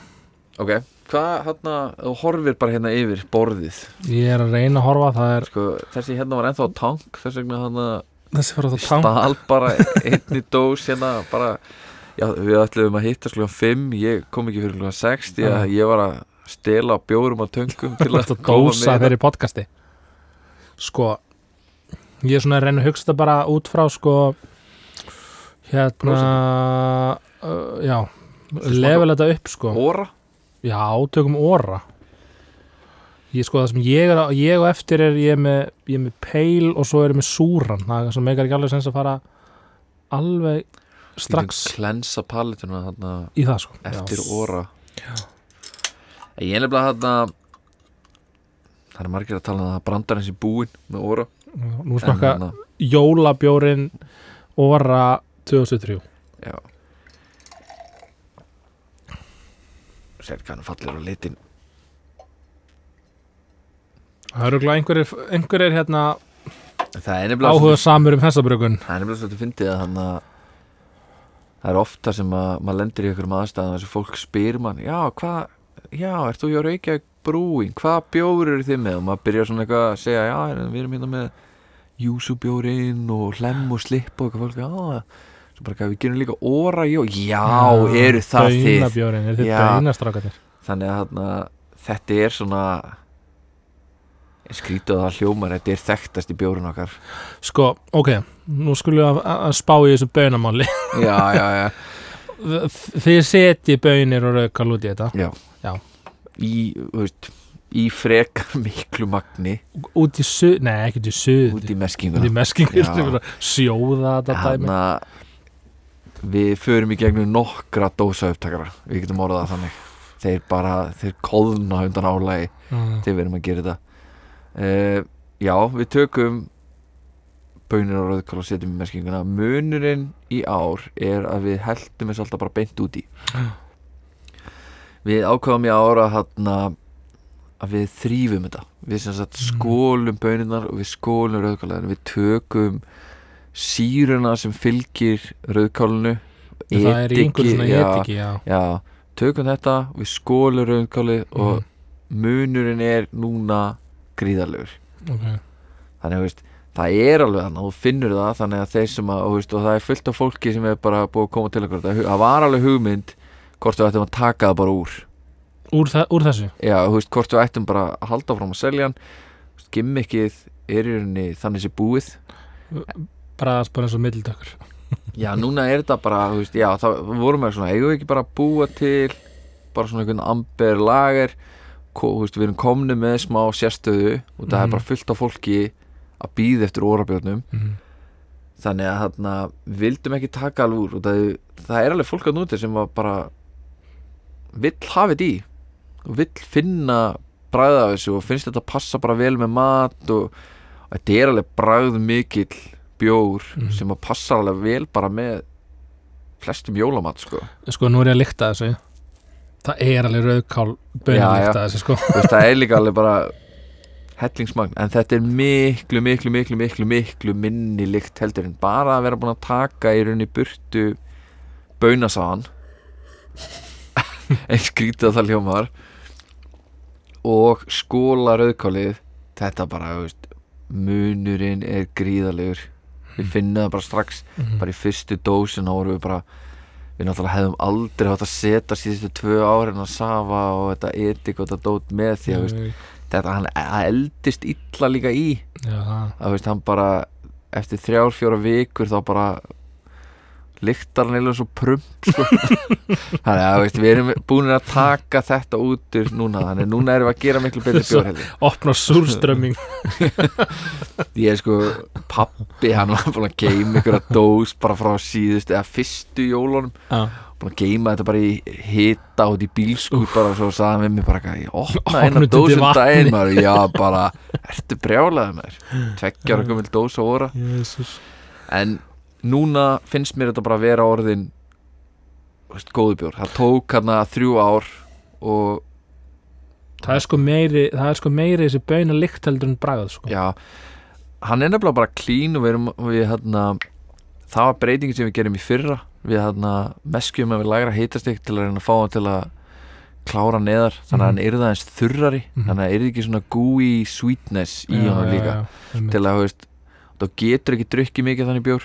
Ok, hvað hérna þú horfir bara hérna yfir borðið. Ég er að reyna að horfa, það er sko, þessi hérna var ennþá tank þess vegna að fyrir að það stál bara einni dós hérna bara já, við ætlum að hitta slúan 5 ég kom ekki fyrir slúan 6 því að ég var að stela bjórum á töngum til að dósa með þeirri podcasti Sko Ég er svona að reyna að hugsa þetta bara út frá sko Hérna uh, Já Level þetta upp sko. Óra Já, tökum óra Ég sko það sem ég er ég og eftir er ég er með, ég er með peil og svo er ég með súran það er sem meikar ekki alveg sens að fara alveg strax klensa palituna þarna í það sko. eftir Já. óra ég er nefnilega þarna það er margir að tala um að brandar eins í búin með óra Nú En smakka þarna- jólabjórin óra 2003 já. Sér hann fallir á litin Það eru glæð einhverjir, einhverjir hérna áhuga samur um hestabrökun það er nefnilega svolítið fyndið að þannig að það er ofta sem að maður lendir í einhverjum aðstæðum þess að fólk spyr mann já, hvað, já, ert þú hjá Reykjavík brúin, hvað bjór eru þið með? Og maður byrjar svona eitthvað að segja já, við erum hérna með júsubjórin og hlem og slipp og eitthvað fólk, já, svo bara eitthvað, við gerum líka óra, já, eru það þið? Bönabjórin, eru þið Já. þannig að þarna, þetta er svona skrítið að hljómar þetta er þekktast í bjórun okkar. Sko, ok, nú skulum við að, að spá í þessu bönamáli já, já, já, Þið setji bönir og raukal út í þetta já. Já. í, veist í frekar miklu magni Út í suð, nei ekki út í suð út í Út í Já. sjóða þetta dæmi við förum í gegnum nokkra dósa upptakara við getum orðað það þannig þeir bara, þeir kóðna undan álægi Mm. þegar við erum að gera þetta uh, já, við tökum bönir og rauðkál og setjum í meskinguna munurinn í ár er að við heldum þess alltaf bara beint út í. Við ákvaðum í ár að við þrýfum þetta. Við sagt Mm. skólum böninar og við skólum rauðkálaðinu við tökum síruna sem fylgir rauðkálinu Það er í einhverju svona etiki, já. já, tökum þetta við skólum rauðkáli og Mm. munurinn er núna gríðarlegur. Okay. þannig að veist, það er alveg þannig að þú finnur það þannig að þeir sem að, og, veist, og það er fullt af fólki sem er bara búið að koma til okkur það, það var alveg hugmynd hvort við ættum að taka það bara úr. Úr, þa úr þessu? Já, þú veist, hvort við ættum bara að halda fram að selja hann. Gimmickið er í rauninni þannig sé búið. Bara, bara eins og middildökkur já, núna er þetta bara, þú veist, já, það vorum við svona, eigum við ekki bara að búa til bara svona einhvern amber lager? Ko, þú veist, við erum komni með smá sérstöðu og það Mhm. er bara fullt af fólki að býða eftir órabjörnum mm. þannig að þarna, vildum ekki taka alveg úr og það, það er alveg fólk að núti sem bara vill hafa þetta í og vill finna bræða af þessu og finnst þetta passa bara vel með mat og, þetta er alveg bræð mikill bjór Mhm. sem að passa alveg vel bara með flestum jólamat sko Sko, nú er ég að lykta þessu Það er alveg rauðkál bönir já. lykta þessu, sko Þú veist, það er líka alveg bara hellingsmagn en þetta er miklu, miklu, miklu, miklu, miklu minni lykt heldur en bara að vera búin að taka í rauninni burtu baunasaðan eins skrítið að það hljómar. Og skóla rauðkálið þetta bara, veist munurinn er gríðalegur við finnum það bara strax Mhm. bara í fyrstu dósin vorum við bara við náttúrulega hefðum aldrei hátt að setja síðustu tvö árin að safa og þetta etik og þetta dót með því að veist, þetta hann eldist illa líka í. Já, það. Að veist, hann bara eftir þrjár, fjóra vikur þá bara lyktar hann eða svo prump sko. þannig að veist, við erum búin að taka þetta út núna. Þannig að núna erum við að gera miklu betur bjórheldi Opna súrströmming ég er sko pappi hann var búin að geima ykkur að dós bara frá síðust eða fyrstu jólunum. Já, búin að geima þetta bara í hita út í bílskúr bara og svo sagði hann við mig bara eitthvað, ég opna eina vatni. daginn maður, já bara, ertu brjálaði maður? Tveggjar og gömul dós á óra. Jésus en núna finnst mér þetta bara að vera orðin veist, góðu bjór. Það tók hérna þrjú ár og það er sko meiri það er sko meiri þessi böina lykt heldur en bragð sko. já, hann er nefnilega bara clean og við erum við hérna það var breytingin sem við gerum í fyrra við hérna meskjum að við lægra heitastik til að reyna að fá hann til að klára neðar þannig að Mhm. hann yrði aðeins þurrari Mhm. þannig að yrði ekki svona gooey sweetness í honum já, líka já, einmitt. til að, þú veist, þá getur ekki drukkið mikið þannig bjór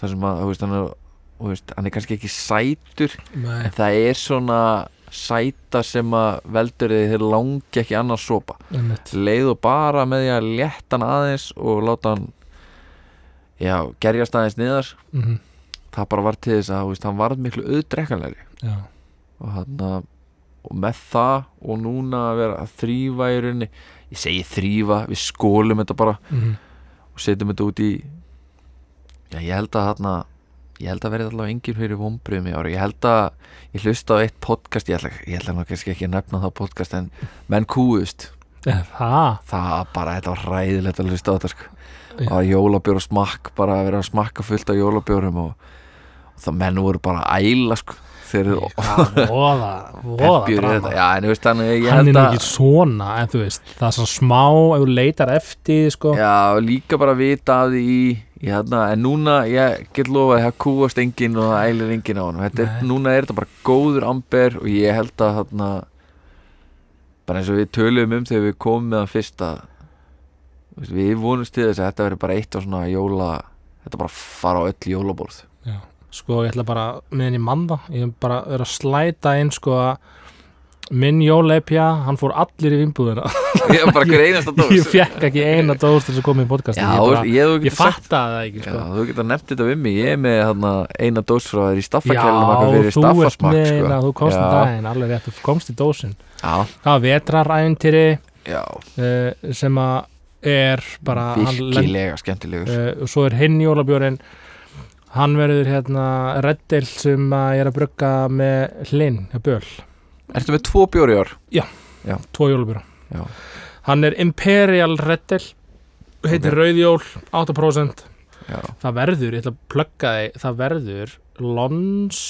þar sem að, þú veist, hann er, veist, hann er kannski ekki sætur nei, en það er svona sæta sem að veldur þið þeir langi ekki annars sopa einmitt. leið og bara með því að létta hann aðeins og láta hann já, gerjast aðeins niðar Mhm, það bara var til þess að, hann varð miklu auðdrekkanlegri. Já, og hann að og með það og núna að vera að þrýfa í rauninni ég segi þrýfa, við skólum þetta bara mhm, og setjum þetta út í já, ég held að þarna ég held að verði allavega engin fyrir vombriðum í ári ég held að, ég hlusta á eitt podcast ég ætla, ég ætla nú kannski ekki að nefna það podcast en menn kúust Eh, það bara, þetta var ræðilegt að hlusta á þetta sko. Það var jólabjór og smakk bara að vera að smakka fullt af jólabjórum og, og það menn voru bara að æla sko þeir eru voða, voða já, en veist, ég hann er nú að ekki svona en þú veist, það er svona smá ef þú leitar eftir sko. Já, líka bara vita af því hérna, en núna, ég get lofa að það kúast enginn og það ælir enginn á hann er, núna er þetta bara góður amber og ég held að hérna bara eins og við töluðum um þegar við komum með hann fyrst að þú veist, við vonumst til þess að þetta verður bara eitt á svona jóla þetta bara fara á öll jólaborð. Sko ég ætla bara meðan ég mann það ég hef bara verið að slæta inn sko að minn jóleipja hann fór allir í vinnbúðina. Ég ég fekk ekki eina dós til þess að koma í podcast Já, ég, ég, ég sagt fattaði það ekki Já, sko. þú getur nefnt þetta við mig, ég er með hérna, eina dós frá þér í Já, eitthvað fyrir þú ert með sko. hérna, þú komst í Já. daginn, alveg rétt, þú komst í dósin. Já, það var vetrarævintýri já, uh, sem að er bara virkilega skemmtilegur. uh, og svo er hinn jólabjórin hann verður hérna reddil sem að ég er að brugga með hlinn, hjá böl Ertu með tvo bjóri ár? tvo jólabjóra Já. hann er Imperial reddil heitir Ok. rauðjól 8% Já, það verður, ég ætla að plugga þig það verður lons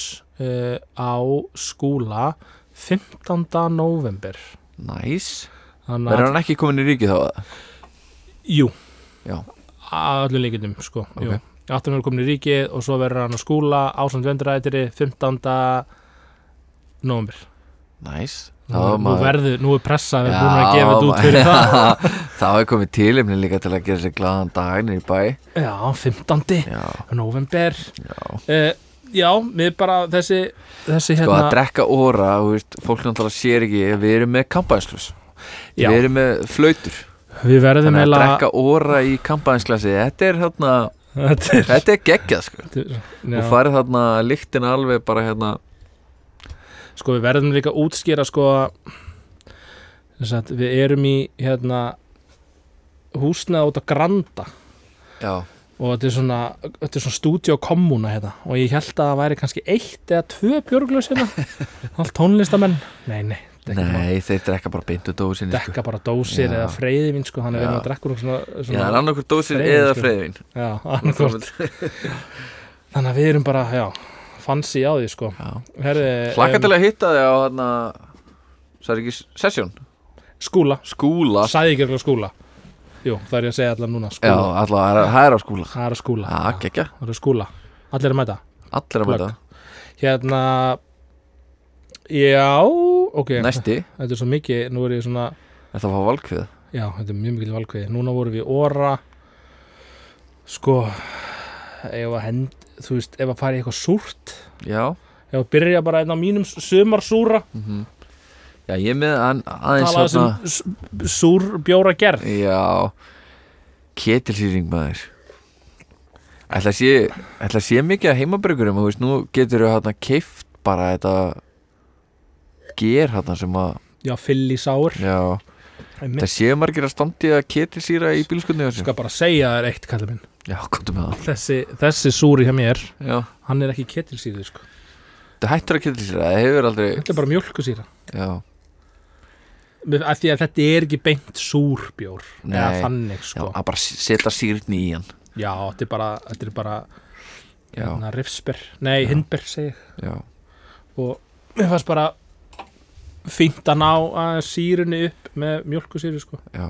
uh, á skúla 15. november næs þannig Verður að, hann ekki komin í ríkið þá? jú Já. að öllum líkindum sko, Ok. jú 18 verður komin í ríkið og svo verður hann á skúla ásand vendurætiri 15. november Næs nú, nú verður, nú er pressa við búin að gefa þetta út fyrir það. Það er komið tilefni líka til að gera sér glaðan daginir í bæ. Já, 15. Já, november já. Uh, já, við bara þessi, þessi Sko hérna að drekka óra, fólk náttúrulega sér ekki Við erum með kampaðinslus Við erum með flautur. Við verðum Þannig að drekka óra í kampaðinsklasi Þetta er hérna, þetta er, þetta er geggjað sko. Er Og farið þarna lyktina alveg bara hérna. Sko við verðum líka að útskýra sko að við erum í hérna húsnað út á Granda. Já, og þetta er svona, þetta er svona stúdíu kommuna hérna. Og ég held að það væri kannski eitt eða tvö björglös hérna. Allt tónlistamenn, nei nei bara- nei, þeir drekka bara beintu dósinni sko. dekka bara dósir Já. eða freyðivinn sko, hann er Já. verið að drekka svona, Já, svona er annarkur dósir eða sko. freyðvin já, annarkvort þannig að við erum bara, já fancy á því sko. Hlakka til að hitta þig á hérna er ekki sesjón skúla, Skúla. Sæði ekki alveg skúla. Jú, það er ég að segja allar núna Já, skúla, alltaf, það er á skúla. Það er að skúla. Já, gekkja, það er skúla, allir er að mæta? Allir að Plugg. mæta hérna já, ok Næsti, þetta er svo mikið, nú er ég svona þetta var valkvið já, þetta er mjög mikið valkveði, núna vorum við óra sko ef að hend, þú veist, ef að fara í eitthvað súrt. Já. Ef að byrja bara einn á mínum sumarsúra. Mm Já, ég með an, aðeins talaði hérna sem s- súr bjóra gerð. Já. Ketilsýring maður. Ætla að sé Ætla að sé mikið að veist, nú getur við hérna keift bara þetta ger hérna sem að já, fylli sár Já, það séu margir að standi að ketilsýra í bílskunni Ég skal bara segja þér eitt kallið minn. Já, komdu með það. Þessi, þessi súri hjá mér Já, hann er ekki ketilsýri sko. það hættur að ketilsýra Það hefur aldrei þetta er bara mjölkusýra Já, af því að þetta er ekki beint súrbjór eða þannig sko. að bara setja sýrni í hann. Já, þetta er bara, þetta er bara hérna rifsber, nei Já. hindber segi og mér fannst bara fínt að ná að sírunni upp með mjölkusýru sko. Já.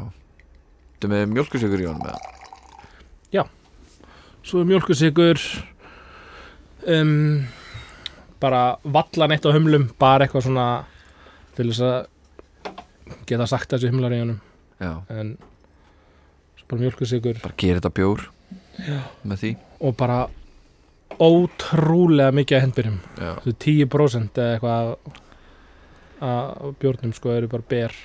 Þú með mjölkusikur í honum með svo er mjölkusikur um, bara vallan eitt á humlum bara eitthvað svona til þess að geta sagt þessu humlar í honum. Já, en svo bara mjölkusikur bara gera þetta bjór Já. með því. Og bara ótrúlega mikið að hendbyrjum. Já, Þessu 10% eða eitthvað að bjórnum sko eru bara ber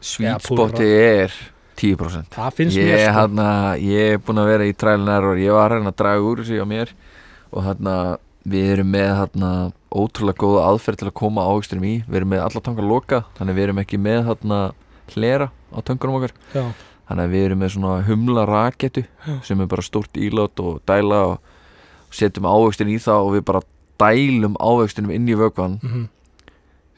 spoti er 10% það finnst ég, mér sko. hana, ég er búinn að vera í and error. Ég var að reyna að draga úr þessu á mér og hana, við erum með hana, ótrúlega góða aðferð til að koma áhugstunum í. Við erum með alla tangar loka þannig við erum ekki með hana, hlera á töngunum okkar. Já, þannig að við erum með svona humla raketu Já. sem er bara stórt ílát og dæla og setjum ávöxtin í það og við bara dælum ávöxtinum inn í vökvan mhm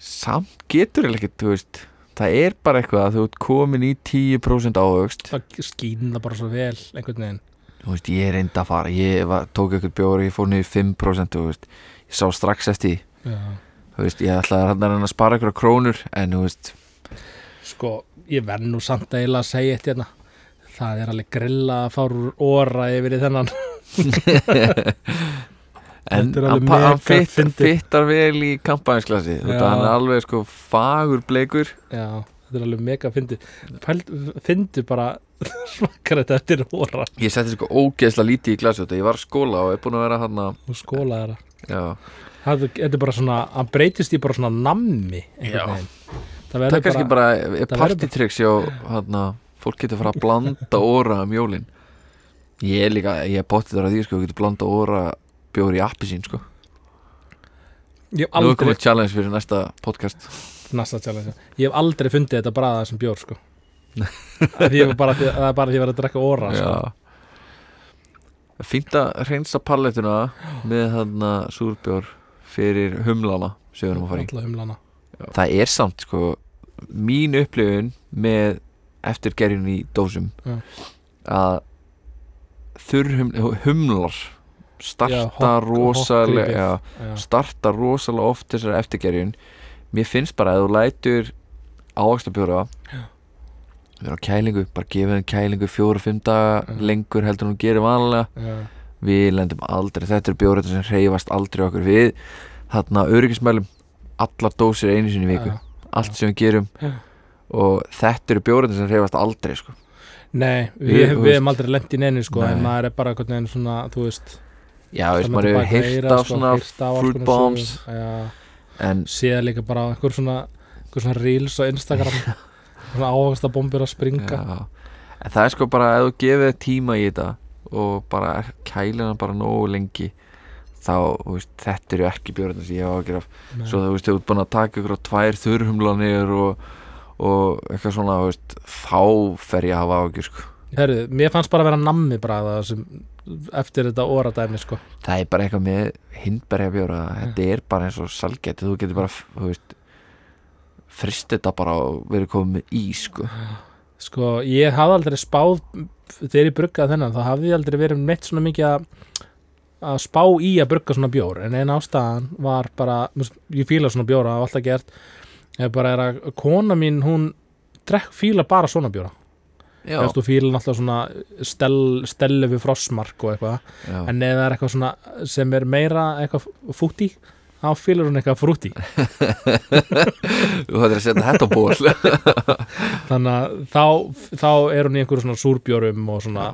samt getur eða ekkert, þú veist það er bara eitthvað að þú ert komin í 10% ávöxt. Það skýn það bara svo vel einhvern veginn. Þú veist, ég reyndi að fara ég var, tók eitthvað bjóri, ég fór niður 5% þú veist, ég sá strax eftir. Já. þú veist, ég ætlaði að reyna að spara eitthvað krónur en þú veist, sko, ég verð nú samt eiginlega að segja eitt hérna. Það er alveg grilla að fara úr óra yfir í þennan en er hann, fittar vel í Já. hann er alveg sko fagur bleikur. Já, þetta er alveg mega fyndið. Pæld- fyndið bara svakar þetta eftir óra ég setti sko ógeðsla lítið í glasi ég var skóla og er búin að vera hann að skóla þeirra já, þetta er bara svona, hann breytist í bara svona nammi það það er kannski bara, bara, er það hann að fólk getur fara að blanda óra um jólin. Ég er líka, ég er pottið þar að því sko, getur blanda óra bjóri í appi sín sko. Ég hef Nú er aldrei komið challenge fyrir næsta podcast. Nassa challenge. ég hef aldrei fundið þetta bræða sem bjór sko. Af því ég var bara, það er bara því að ég var að drekka óra sko. Já. Fínt að reynsa palletuna með hann súrbjór fyrir humlana sem við erum að fara í. Alla humlana. Það er samt sko mín upplifun með eftirgerjun í dósum Já. að þurrhum, humlar starta rosalega starta rosalega oft þessar eftirgerjun mér finnst bara að þú lætur ávaxtabjóra vera á kælingu, bara gefa þeim kælingu fjóra-fimm daga Já. lengur heldur en hún gerir vanlega Já. við lendum aldrei, þetta er bjórættur sem reyfast aldrei okkur við þarna öryggismælum allar dósir einu sinni viku Já. allt sem við gerum og þetta eru bjórættur sem reyfast aldrei sko. Nei, við, Við- við, við hefum aldrei lent í neinu sko, Nei. en maður er bara einhvern veginn svona, þú veist já, veist, maður hefur heyra, af svona fruit bombs sögum. Já, en séð líka bara einhver svona, einhver svona reels á Instagram. Svona ávagsta bombur að springa. Já, en það er sko bara ef þú gefið tíma í þetta og bara kælina bara nógu lengi þá, veist, þetta eru ekki björðin sem ég hef ágjör af svo þú veist, þú ert búin að taka ykkur á tvær þurrhumlanir og, og eitthvað svona, þú veist, þá fer ég að hafa ágjör sko. Herru, mér fannst bara að vera nammi bræða sem, eftir þetta óradæmi sko. það er bara eitthvað með hindberja bjóra þetta er bara eins og salgæti. Þú getur bara, þú veist frist þetta bara og verið komið í sko. sko, ég hafði aldrei spáð þegar ég bruggaði þennan, þá hafði ég aldrei verið neitt svona mikið að að spá í að brugga svona bjór. En einn ástæðan var bara ég fíla svona bjóra, það var alltaf gert. Ég bara er að kona mín hún drekk fíla bara svona bjóra þú fíla náttúrulega svona stel, stelli við frostmark og eitthvað. En það er eitthvað svona sem er meira eitthvað fúti þá fílar hún eitthvað frúti þú hættir að setja þetta á ból. Þannig að þá, þá er hún í einhverju svona súrbjórum og svona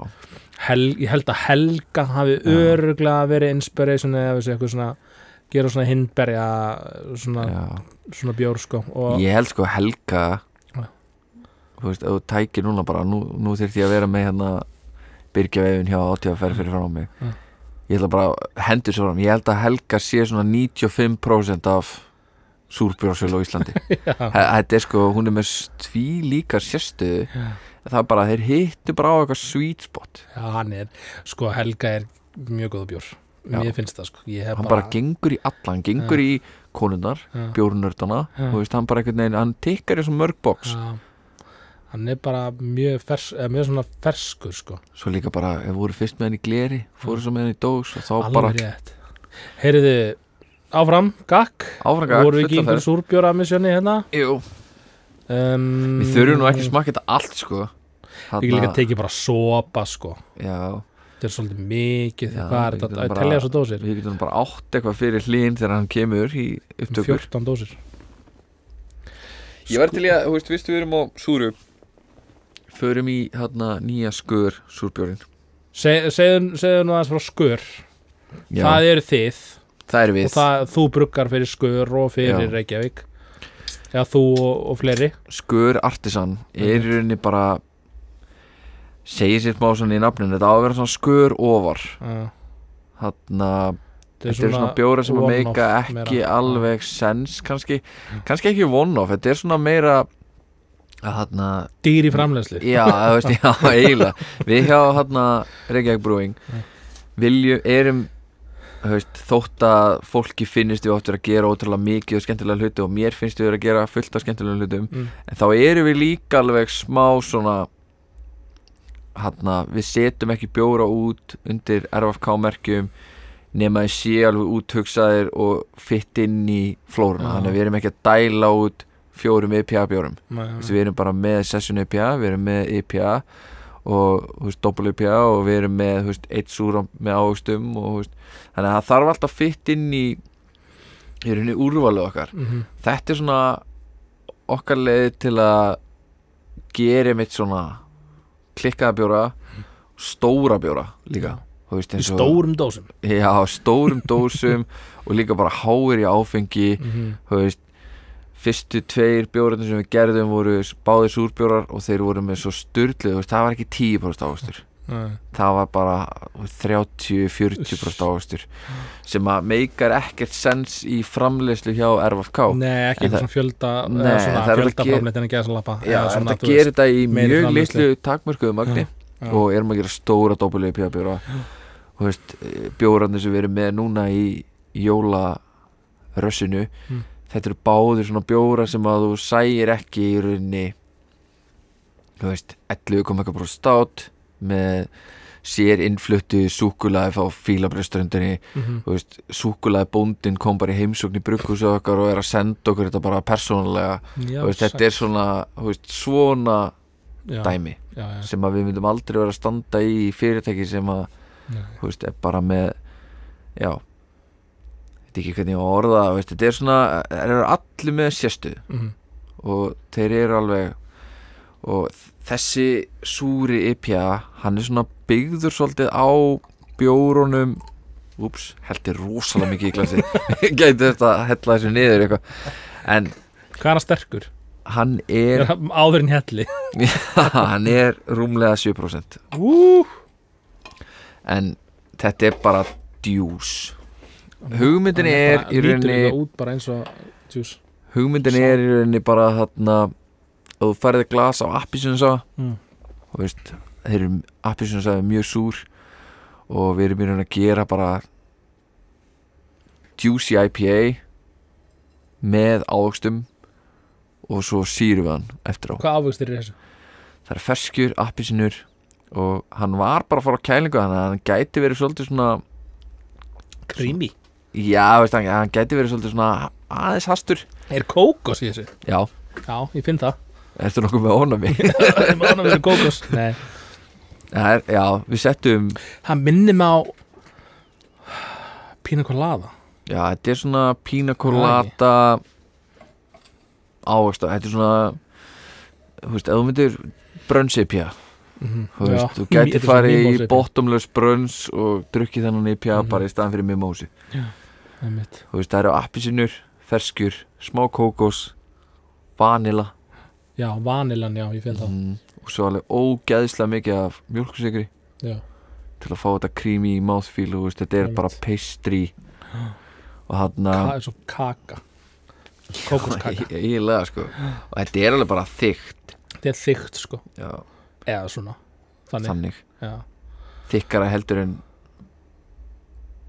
hel, ég held að Helga hafi öruglega verið inspiration eða eitthvað svona gera svona hindberja svona, svona bjór sko og Ég held sko Helga. Þú veist, ef þú tækir núna bara Nú, nú þyrfti ég að vera með hérna Byrgja vefin hjá átíðaferð fyrir frá mig. Já. Ég ætla bara að hendur svo fram Ég held að Helga sé svona 95% af súrbjórsölu á Íslandi. Þetta er sko, hún er með tví líka sérstöðu. Já. Það er bara, þeir hittu bara á eitthvað sweet spot. Já, hann er sko Helga er mjög góð bjór. Já. mér finnst það sko. Hann bara gengur í alla, hann gengur í konunnar já, Bjórnördana, Já. þú veist, hann bara einhvern veginn Hann tikkar í svona mörg box. Já. Hann er bara mjög, fers, eða mjög svona ferskur sko. Svo líka bara, við vorum fyrst með hann í gleri fórum svo með hann í dós og þá alveg bara rétt. Heyriði áfram, gakk? Áfranga voru við ekki einhver súrbjóra missjoni hérna? Jú, um, við þurfum nú ekki að smakka þetta allt sko. Við líka tekið bara sopa sko. Já, þetta er svolítið mikið, Já, hvað er þetta? að telja þessu dósir? við getum bara átt eitthvað fyrir hlýn þegar hann kemur í upptökur. 14 dósir. Ég var til í að, þú veist, við erum á súru Förum í hérna nýja skur súrbjórin Se, segðu, segðu nú aðeins frá skur Já, það eru þið. Það er við. Og það, þú bruggar fyrir skur og fyrir Já. Reykjavík. Eða þú og, og fleiri. Skur Artisan er í rauninni bara segir sér smá svona í nafninu þetta á að vera svona skur ofar. Uh, þarna Þetta er svona bjóra sem að one-off meika ekki meira. alveg sens kannski, kannski ekki one-off þetta er svona meira að þarna, dýr í framlegslu já, veist, já, eiginlega. Við hjá Reykjavík Brewing viljum, erum veist, þótt að fólki finnist við áttur að gera ótrúlega mikið og skemmtilega hluti og mér finnst við að gera fullt af skemmtilega hlutum mm. en þá erum við líka alveg smá svona hann við setjum ekki bjóra út undir RFK-merkjum nema að sé alveg úthugsaðir og fitt inn í flóruna. Þannig að við erum ekki að dæla út fjórum IPA bjórum. Nei, Þú veist, við erum bara með session IPA við erum með IPA og þú veist, doppel IPA og við erum með eitt súra með og veist, þannig að það þarf alltaf fitt inn í í rauninni úrvalið okkar. Mhm. þetta er svona okkar leið til að gera mitt svona klikkaða bjóra stóra bjóra líka veist, í og- stórum dósum. Já, stórum dósum og líka bara háir í áfengi mm þú veist fyrstu tveir bjórarnir sem við gerðum voru báðir súrbjórar og þeir voru með svo styrlið, það var ekki 10% ávöxtur. Það var bara 30-40% ávöxtur sem að meikar ekkert sens í framleiðslu hjá RFK Nei, ekki En það- svona fjölda Nei, svona það alveg fjölda ge- framleitt en ekki að lappa Já, eða svona, þetta þú gerir þetta í mjög litlu takmörkuðu magni Já. og erum að gera stóra doppelið pjabjóra og veist, bjórarnir sem við erum með núna í jólarössinu Mm. Þetta eru báðir svona bjóra sem að þú sæir ekki í rauninni þú veist, 11,1% stát með sér innfluttu súkulaði frá fílabröströndinni Mhm. þú veist, súkulaði bóndin kom bara í heimsókn í brugghúsu okkar og er að senda okkur þetta bara persónulega. Já, veist, þetta er svona, þú veist, svona já, dæmi já, sem að við myndum aldrei vera að standa í fyrirtæki sem að, veist, er bara með já er ekki hvernig ég á að orða það, veist, þetta er svona þeir eru allir með sérstuð Mhm. og þeir eru alveg og þessi súri IPA, hann er svona byggður svolítið á bjórunum úps, heldur rosalega mikið í glasi. Gæti þetta að hella þessu niður eitthvað. En Hvað er hann sterkur? hann Er er hann áður en helli. Hann er rúmlega 7% Ú, en þetta er bara djús hugmyndin er í rauninni hugmyndin er í rauninni bara þarna að þú færði glas á appisunsa mm. og veist, þeir eru appisunsa er mjög súr og við erum í rauninni að gera bara juicy IPA með ávöxtum og svo sýrum við hann eftir á Hvað ávöxtir er þessu? það er ferskjur, appisinur og hann var bara að fara á kælingu þannig að hann gæti verið svolítið svona Creamy já, veist, hann, hann gæti verið svolítið svona aðeins hastur. Er kókos í þessu? já, Já, ég finn það. Ertu nokkuð með ónami Það er maður að vera kókos. Nei. Er, já, við settum Hann minnir mig á Pina colada. Já, þetta er svona pina colada ávöxta, þetta er svona þú veist, ef þú myndir brönnsipja mm þú veist, þú gæti farið í bottomless brönns og drukkið þennan IPA Mhm. bara í staðan fyrir mimosi Einmitt. Þú veist, það eru appisinur, ferskjur smá kókos, vanila Já, vanilan, já, ég finn það mm, og svo alveg ógeðslega mikið af mjölkursigri Já, til að fá þetta creamy mouthfeel og veist, þetta er bara pastry. Og hann Ka er svo kaka. Kókoskaka eiginlega sko. Og þetta er alveg bara þykkt. Þetta er þykkt, sko. Já, Eða svona. Þannig, þannig. Þykkara heldur en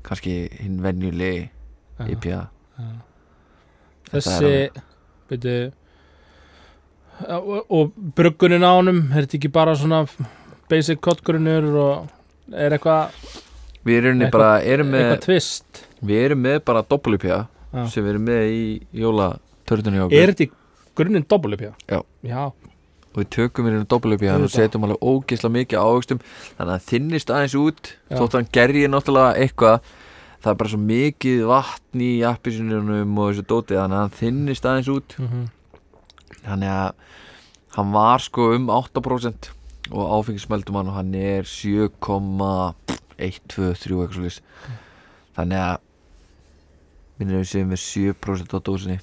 kannski hinn venjulegi já, IPA Þessi Byrju og, og bruggunin á honum er þetta ekki bara svona basic kottgrunnur og er eitthvað Við erum Eitthvað- bara, erum með Við erum með bara doppelupja Já. sem við erum með í jólatörnunni okkur. Er þetta í grunninn dobbulupja? Já. Já, og við tökum hérna doppelupja og setjum alveg ógeðslega mikið ávöxtum. Þannig að það þinnist aðeins út Já. þótt hann gerði náttúrulega eitthvað það er bara svo mikið vatn í appisunum og þessu dótið þannig að hann þinnist aðeins út. Mm þannig að hann var sko um 8% og áfengismeldum hann og hann er 7,1, 2, 3 eitthvað svo þannig að minnir við séum við 7% á dósinni.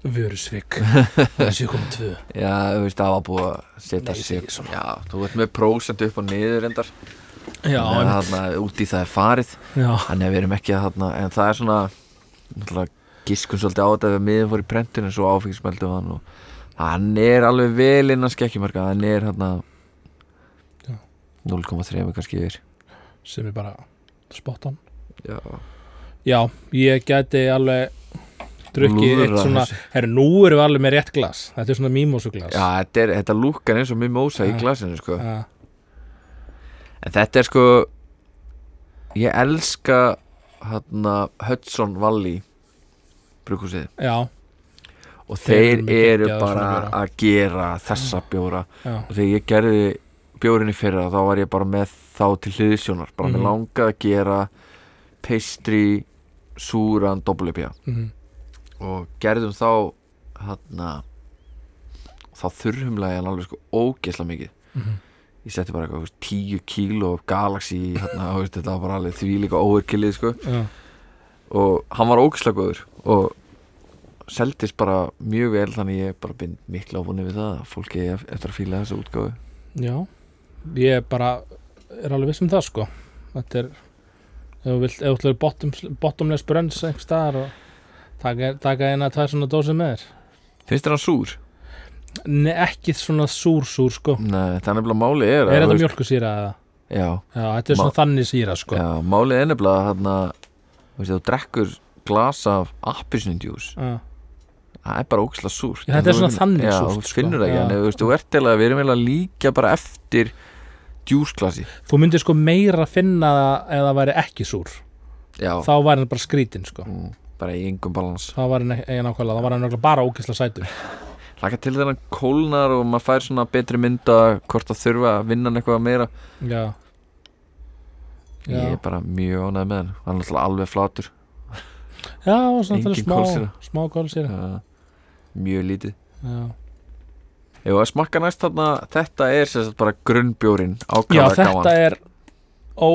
Vörusvik. Það er 7,2 Já, þú veist, það var búið að setja Nei, sig ekki svona. Já, þú veit með prósent upp og niður endar Já, einmitt. þarna, út í það er farið. Já, að við erum ekki að þarna En það er svona Giskun svolítið á þetta Við miðum fór í prentun en svo áfengismeldum hann og Hann er alveg vel innan skekkjumarka Hann er hérna Já. 0,3 kannski yfir. Sem er bara spot on. Já, Já, ég gæti alveg drukkið eitt svona. Herru, nú erum við alveg með rétt glas. Þetta er svona mimosuglas Já þetta, er, þetta lúkar eins og mimosa í glasinu sko. Já, En þetta er sko Ég elska hérna Hudson Valley Brukusið já, og Þeir þeir eru bara að gera þessa bjóra. Já, og þegar ég gerði bjórinni fyrra þá var ég bara með þá til hliðsjónar. Bara Mhm. með langað að gera pastry súran doppelupja mm, og gerðum þá hérna þá þurrhumlaði hann alveg sko ógeðslega mikið. Mm, ég setti bara eitthvað 10 kíló af Galaxy hérna, veist, þetta var bara alveg því líka óverkilið sko. Og hann var ógeðslega góður og seldist bara mjög vel þannig ég bara bind mikla áfunni við það að fólki eftir að fíla þessa útgáfu. Já. Ég bara er alveg viss um það sko. Þetta er ef þú vilt, ef þú ætlar bottom, bottomless brönns staðar og taka, taka eina tvær svona dósið með þér. Finnst þér hann súr? Nei, ekki svona súr súr sko. Nei, það er nefnilega máli er Er að, þetta þú veist- mjölkusýra eða? Já, Já, þetta er svona þannig sýra sko. Já, málið er nefnilega hérna, þú veist, þú drekkur glas af appisnundjús Já. það er bara ógeðslega súrt. Já, þetta En er þú svona þannig já, súrt, þú sko. finnur það ekki, Já. en þú veist, þú ert til að við erum eiginlega líka bara eftir djúsglasi. Þú myndir sko meira finna það ef það væri ekki súr. Já, Þá væri hann bara skrítin sko. Mm, bara í yngum balans. Þá var hann ekki nákvæmlega, þá var hann nákvæmlega bara ókisla sætur Laka til hann kólnar og maður fær svona betri mynda hvort að þurfa að vinna hann eitthvað meira. Já. Ég Já, er bara mjög ánægð með hann. Hann er alltaf alveg flatur. Já og svona þetta er smá, smá kólsýra. Uh, Mjög lítið. Já, Ef að smakka næst þarna Þetta er sem sagt bara grunnbjórin já Ákvæða þetta gaman er ó,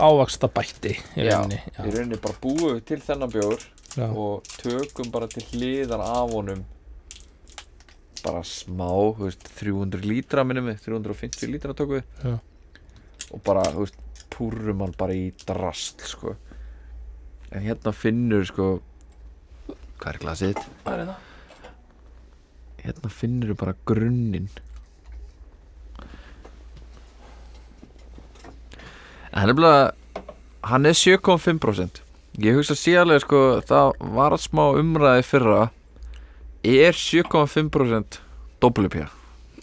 ávaksta bætti Já. Í rauninni bara búum við til þennan bjór já, Og tökum bara til hliðar af honum Bara smá þú veist, 300 lítra minnum við 350 lítra tökum við Já. Og bara, þú veist, púrum hann bara í drast sko. En hérna finnur sko Hvað er glasið þitt? Hvað er það? hérna finnur þú bara grunninn en hann er bara hann er 7,5% ég hugsa síðarlega sko það var smá umræði fyrra er 7,5% doppelupja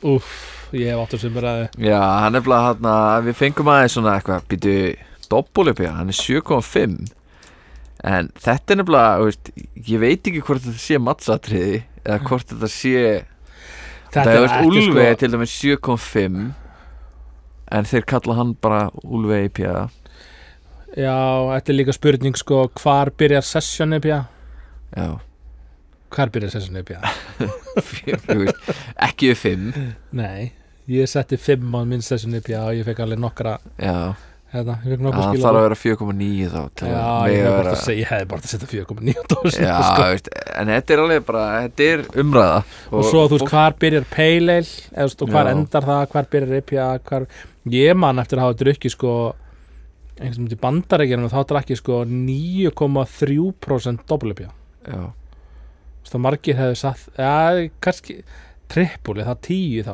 Úff, ég hef áttur sem bara já, hann er bara hann að við fengum aðeins svona eitthvað býtu doppelupja, hann er 7,5 en þetta er nefnilega veist, ég veit ekki hvort þetta sé mattsatriði eða hvort þetta sé Þetta Það er veist, er sko til dæmis 7.5 En þeir kalla hann bara Úlfi IPA Já, þetta er líka spurning sko Hvar byrjar session IPA? Já, Hvar byrjar IPA? þú veist, ekki við 5 Nei, ég setti 5 á minn session IPA og ég fekk alveg nokkra Já, hérna, fekk það þarf að vera 4.9 þá Já, ég hef bara að segja, ég hefði bara að setja 4,9 dósin Já, sko. veist, en þetta er alveg bara Þetta er umræða. Og svo þú veist fólk- hvar byrjar veist, og hvar Já. endar það, hvar byrjar IPA hvar, ég man eftir að hafa drukki sko einhvers sem til bandarækjunum þá drakk ég sko 9,3% doppel IPA Já, að margir hefði satt ja, kannski trippuli, það 10 þá.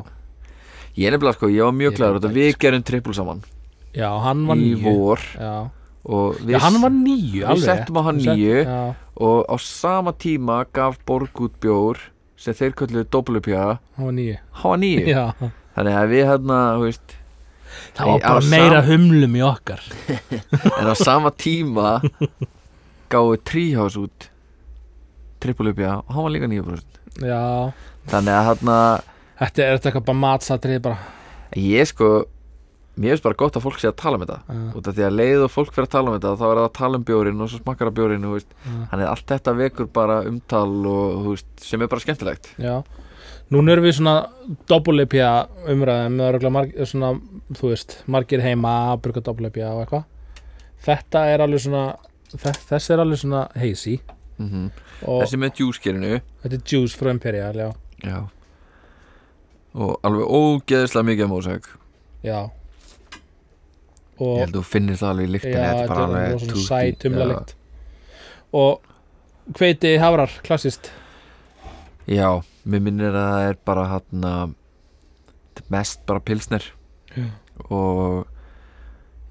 Ég er nefnilega sko, ég var mjög glæður við gerum trippul saman. Já, hann var Í 9 vor. Já. Við, já, hann var 9 við settum á hann já, Og á sama tíma gaf Borg út bjór sem þeir kölluðu doppelupja það var nýju hann var nýju Já, þannig að við hérna, þú veist það var bara meira sam- humlum í okkar. En á sama tíma gáðu tríhás út trippulupja og hann var líka 9% Já, þannig að hérna þetta er þetta eitthvað bara matsatrið bara. Ég sko mér finnst bara gott að fólk sé að tala um þetta. Já, út af því að leið og fólk fyrir að tala um þetta þá er það að tala um bjórin og svo smakkar að bjórin já. þannig að allt þetta vekur bara umtal og veist, sem er bara skemmtilegt. Já, núna erum við svona doppelipja umræðum það eru örugglega marg, svona, þú veist, margir heima að bruka doppelipja og eitthvað. Þetta er alveg svona þess, er alveg svona hazy. Mm og þessi með djúskerinu. Þetta er juice frá Imperial, já, já. Og alveg ógeðislega mikið mósæk. Já. Ég og held að þú finnir það alveg í lyktinni já, þetta er bara alveg svona tutti, sæt já. umlalikt og hveiti hafrar, klassist já, mér minnir að það er bara hann mest bara pilsner. Já. og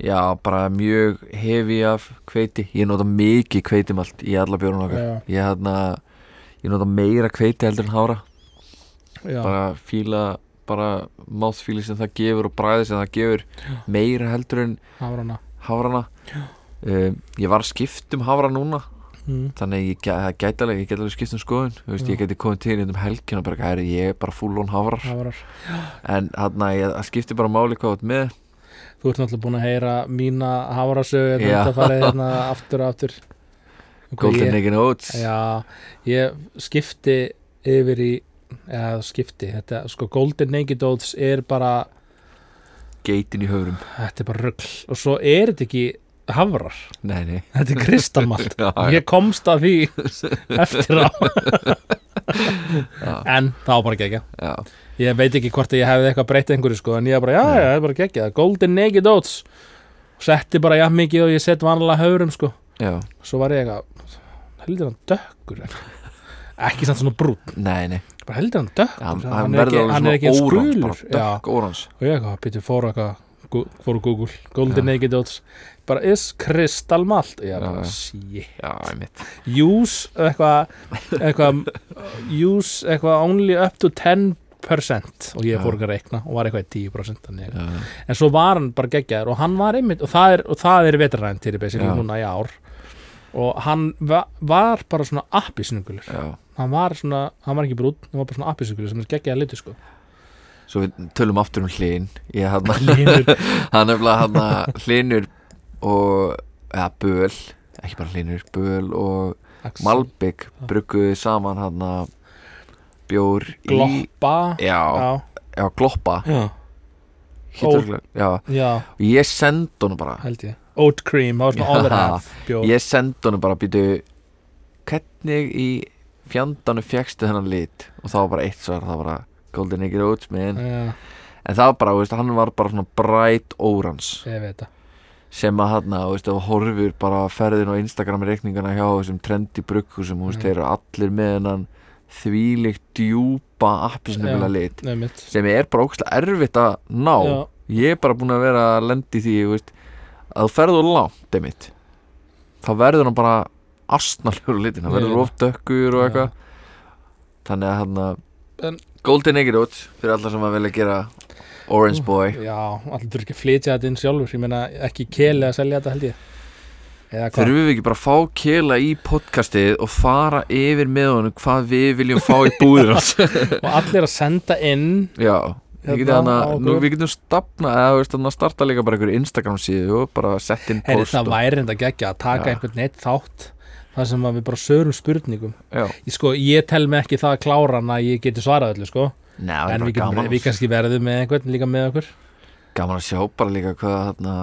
já, bara mjög hefi af hveiti. Ég nota mikið hveitimalt í alla bjórun okkar. Ég, hana, ég nota meira hveiti heldur en hára. Já, bara fíla bara máþfíli sem það gefur og bræði sem það gefur meira heldur en hafrana. hárana um, ég var að skipta um hára núna. Mm. þannig ég, það gæti alveg, ég gæti alveg skipt um skoðun. Þú veist, Já. ég geti komið til hérna um helgina og bara, "Æ, ég er bara full on hárar hafrar. En hann að ég skipti bara máli hvað ert með þú ert náttúrulega búin að heyra mína hafrasögu Já. þetta farið hérna aftur og aftur. Golden and Oats Já, ég skipti yfir í eða skipti, þetta, sko Golden Naked Oats er bara, geitin í höfrum. Þetta er bara rugl. Og svo er þetta ekki hafrar. Nei, nei. Þetta er já. ég komst að því eftir á. En það var bara gegja ég veit ekki hvort ég hefði eitthvað breytt einhverju sko en ég bara, já, já, það er bara gegja Golden Naked Oats. Setti bara jafn mikið og ég sett vanlega höfrum sko. Svo var ég eitthvað heldur hann dökkur? Ekki samt svona brún nei, nei. Bara heldur hann dökkur? Hann, hann, hann er ekki, eins órans og ég eitthvað, býttu fóru eitthvað fóru Google, Golden. Naked Oats bara is kristalmalt. Ég Já, bara, shit. Use eitthvað eitthvað use eitthvað only up to 10% og ég fór ekki að reikna og var eitthvað í 10% þannig. já, en svo var hann bara geggjaður og hann var einmitt og það er, og það er vetraræn til Já. núna í ár. Og hann va var bara svona appisnugulur hann var svona, hann var ekki brún hann var bara svona appisnugulur sem er geggjaða litur sko. Svo við tölum aftur um hlýn ég hann er bara hann hlynur og eða böl ekki bara hlynur, böl og Axel, Malbygg brugguði saman hann bjór í Gloppa? Já, já, já, gloppa. Örugglega- já, já, og ég sendi honum bara. Held ég. Oat cream, það var svona Já. over half bjór. Ég sendi honum bara býtu hvernig í fjandanum fjækstu þennan lit? Og það var bara eitt svar, það var bara Golden Egg Oats já, en það var bara, veist, hann var bara svona bright órans ég veit það sem að hann, þú horfir bara ferðin á Instagram reikningana hjá þessum trendi brugghúsum, Mm. þeir eru allir með hennan þvílíkt djúpa appisnefnilega Já. lit nefnitt sem er bara ógæslega erfitt að ná. Já, ég er bara búin að vera að lendi því veist, að þú ferður langt einmitt, þá verður hann bara astnalegur á litin, Ég verður veit of dökkur og eitthvað. Þannig að hann En- Golden Egg Oats fyrir alla sem að vilja gera Orange Boy já, allir þurfi ekki að flytja þetta inn sjálfur ég meina ekki keli að selja þetta held ég þurfum við ekki bara að fá Kela í podcastið og fara yfir með honum hvað við viljum fá í hans og allir að senda inn já Við getum, Hérna, hana, nú, okkur. við getum stafna eða veist, hana, starta líka bara einhverju Instagram síðu og bara sett inn post það og, væri enda geggja að taka Já. einhvern neitt þátt þar sem að við bara sörum spurningum ég, sko, ég tel mig ekki það kláran að ég geti svarað öllu sko. Nei, en við, gaman, við kannski verðum með einhvern líka með okkur. Gaman að sjá bara líka hvað þarna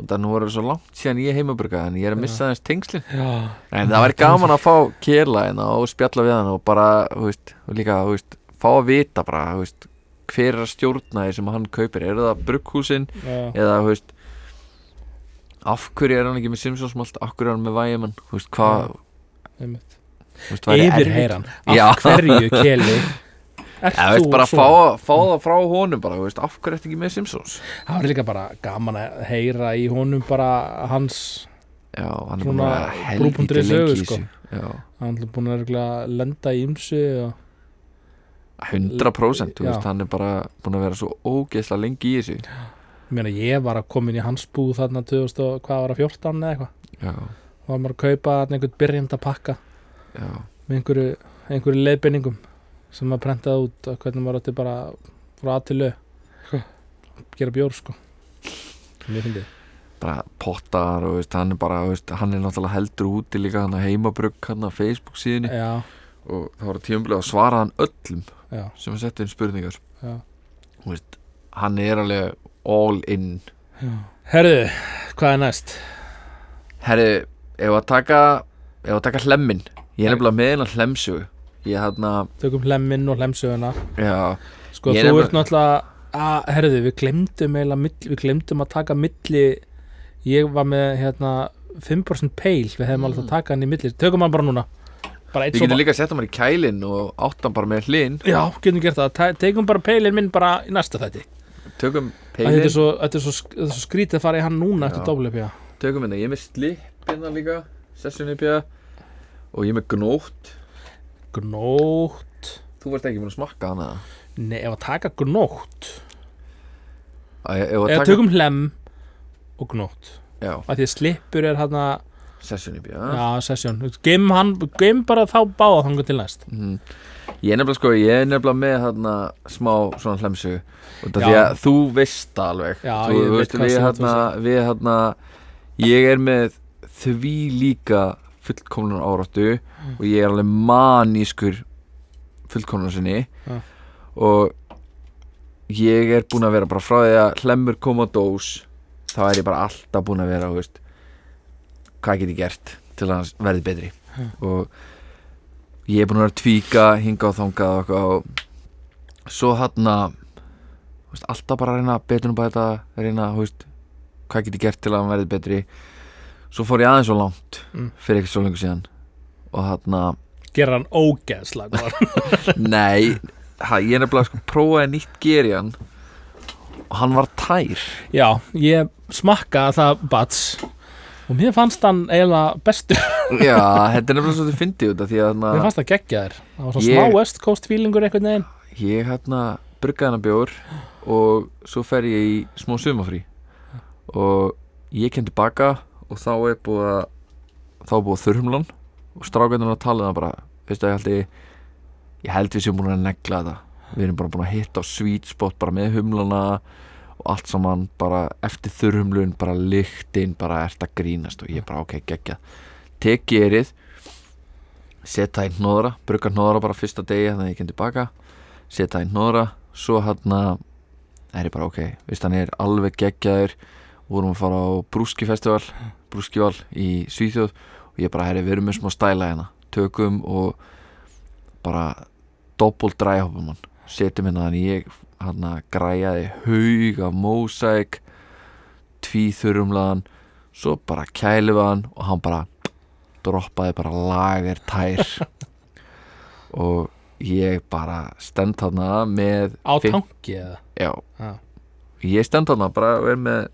og það nú er það svo langt síðan ég heimaburga en ég er að missa þess tengslin. Já, en það væri gaman að fá kela hérna og spjalla við hann og bara, veist, og líka, veist fá að vita bara, veist hver er að stjórna því sem hann kaupir, er það brugghúsin eða, af hverju er hann ekki með Simpsons malt? Af hverju er hann með veist, hvað Já. af hverju keli ert veist, þú bara fá, fá það frá honum bara, veist, af hverju ertu ekki með Simpsons? Það var líka bara gaman að heyra í honum bara hans já, hann er búin að vera helviti lengi í sko. þessu. Hann er búin að lenda í ymsu og 100% þú Já. veist, hann er bara búin að vera svo ógeðslega lengi í þessu. Ég meina ég var að koma inn í hans búð þarna 2000 og hvað var að 14 eða eitthvað? Og var maður að kaupa einhvern byrjanda pakka já, með einhverju, einhverju leiðbenningum sem maður prentaði út og hvernig maður átti bara frá aðtilu gera bjór sko. Mér finnst bara pottar og veist, hann er bara, veist, hann er náttúrulega heldur úti líka hann að heimabrugg hann á Facebook síðunni. Já, og það var tíumlega að svara hann öllum já, sem að setja inn spurningar. Veist, hann er alveg all in. Já. herðu, hvað er næst? herri, ef að taka ef að taka hlemmin ég er nefnilega með hennar hlemsugu ég hann að, tökum hlemmin og hlemsuguna já, sko Ég þú ert náttúrulega að, herðu, við glemdum eiginlega við glemdum að taka milli ég var með hérna 5% peil, við hefum alveg að taka hann í milli. Tökum hann bara núna. Bara eitt við getum líka að setja hann í kælinn og áttan bara með hlinn já, getum gert það, tegum bara peilin minn bara í næsta þætti. Tökum Æ, þetta, er svo, þetta, er svo, þetta er svo skrítið að fara í hann núna eftir Já. dobbleipja tökum hérna ég er með slip hérna líka, session IPA og ég er með gnótt gnótt. Þú varst ekki búin að smakka hana nei, ef að taka gnótt. Ef að taka, tökum hlem og gnótt. Já, að því að slipur er hann að session. IPA já, hann geim bara þá báða þangar til næst. Mhm. Ég er nefnilega sko, ég er nefnilega með hérna smá svona hlemsu af því að þú veist það alveg. Já, þú, ég veit veist, hvað sem þú hérna, við hérna ég er með því líka fullkomlunar áráttu Mm. og ég er alveg manískur fullkomlunar sinni Já. og ég er búinn að vera bara frá því að hlemur koma á dós þá er ég bara alltaf búinn að vera veist, hvað get ég gert til að verði betri Já. og ég er búinn að vera að tvíka hinga og þangað og og svo hann að alltaf bara að reyna betur um bæta reyna, þú veist, hvað get ég gert til að verði betri svo fór ég aðeins svo langt Mm. fyrir ekki svo lengur síðan. Og hann að gera hann ógeðslega góðan. Nei, ég er nefnilega sko prófaði nýtt geri hann og hann var tær. Já, ég smakka það bats og mér fannst hann eiginlega bestur. Já, þetta er nefnilega svo þið fyndið út af því að mér hana, fannst það geggjaður. Það var svona smá West Coast feelingur einhvern veginn. Ég hérna bruggaði hann bjór og svo fer ég í smá sumafrí. Og ég kem tilbaka og þá er búið að þá er búið þurrumlan og strákarnir að tala um það bara veistu að ég held ég ég held við séum búin að negla þetta við erum bara búin að hitta á sweet spot bara með humlana og allt saman bara eftir þurrumlun bara lyktin bara ert að grínast og ég bara ok, geggja tek gerið setja í hnóðra, brugga hnóðra bara fyrsta degi þannig að ég kem tilbaka setja í hnóðra, svo hann er ég bara ok, veist hann er alveg geggjaður. Vorum að fara á Brúski Brúskival í Svíþjóð og ég bara, herri, við erum með smá stæla hérna. Tökum og bara doppelt dræhoppum hann. Setjum hérna þannig. Ég hann græjaði haug af mósæk tvíþurumlaðan svo bara hann og hann bara droppaði bara lager tær. Og ég bara stend þarna með á tanki eða? Já, Já. ég stend þarna bara og er með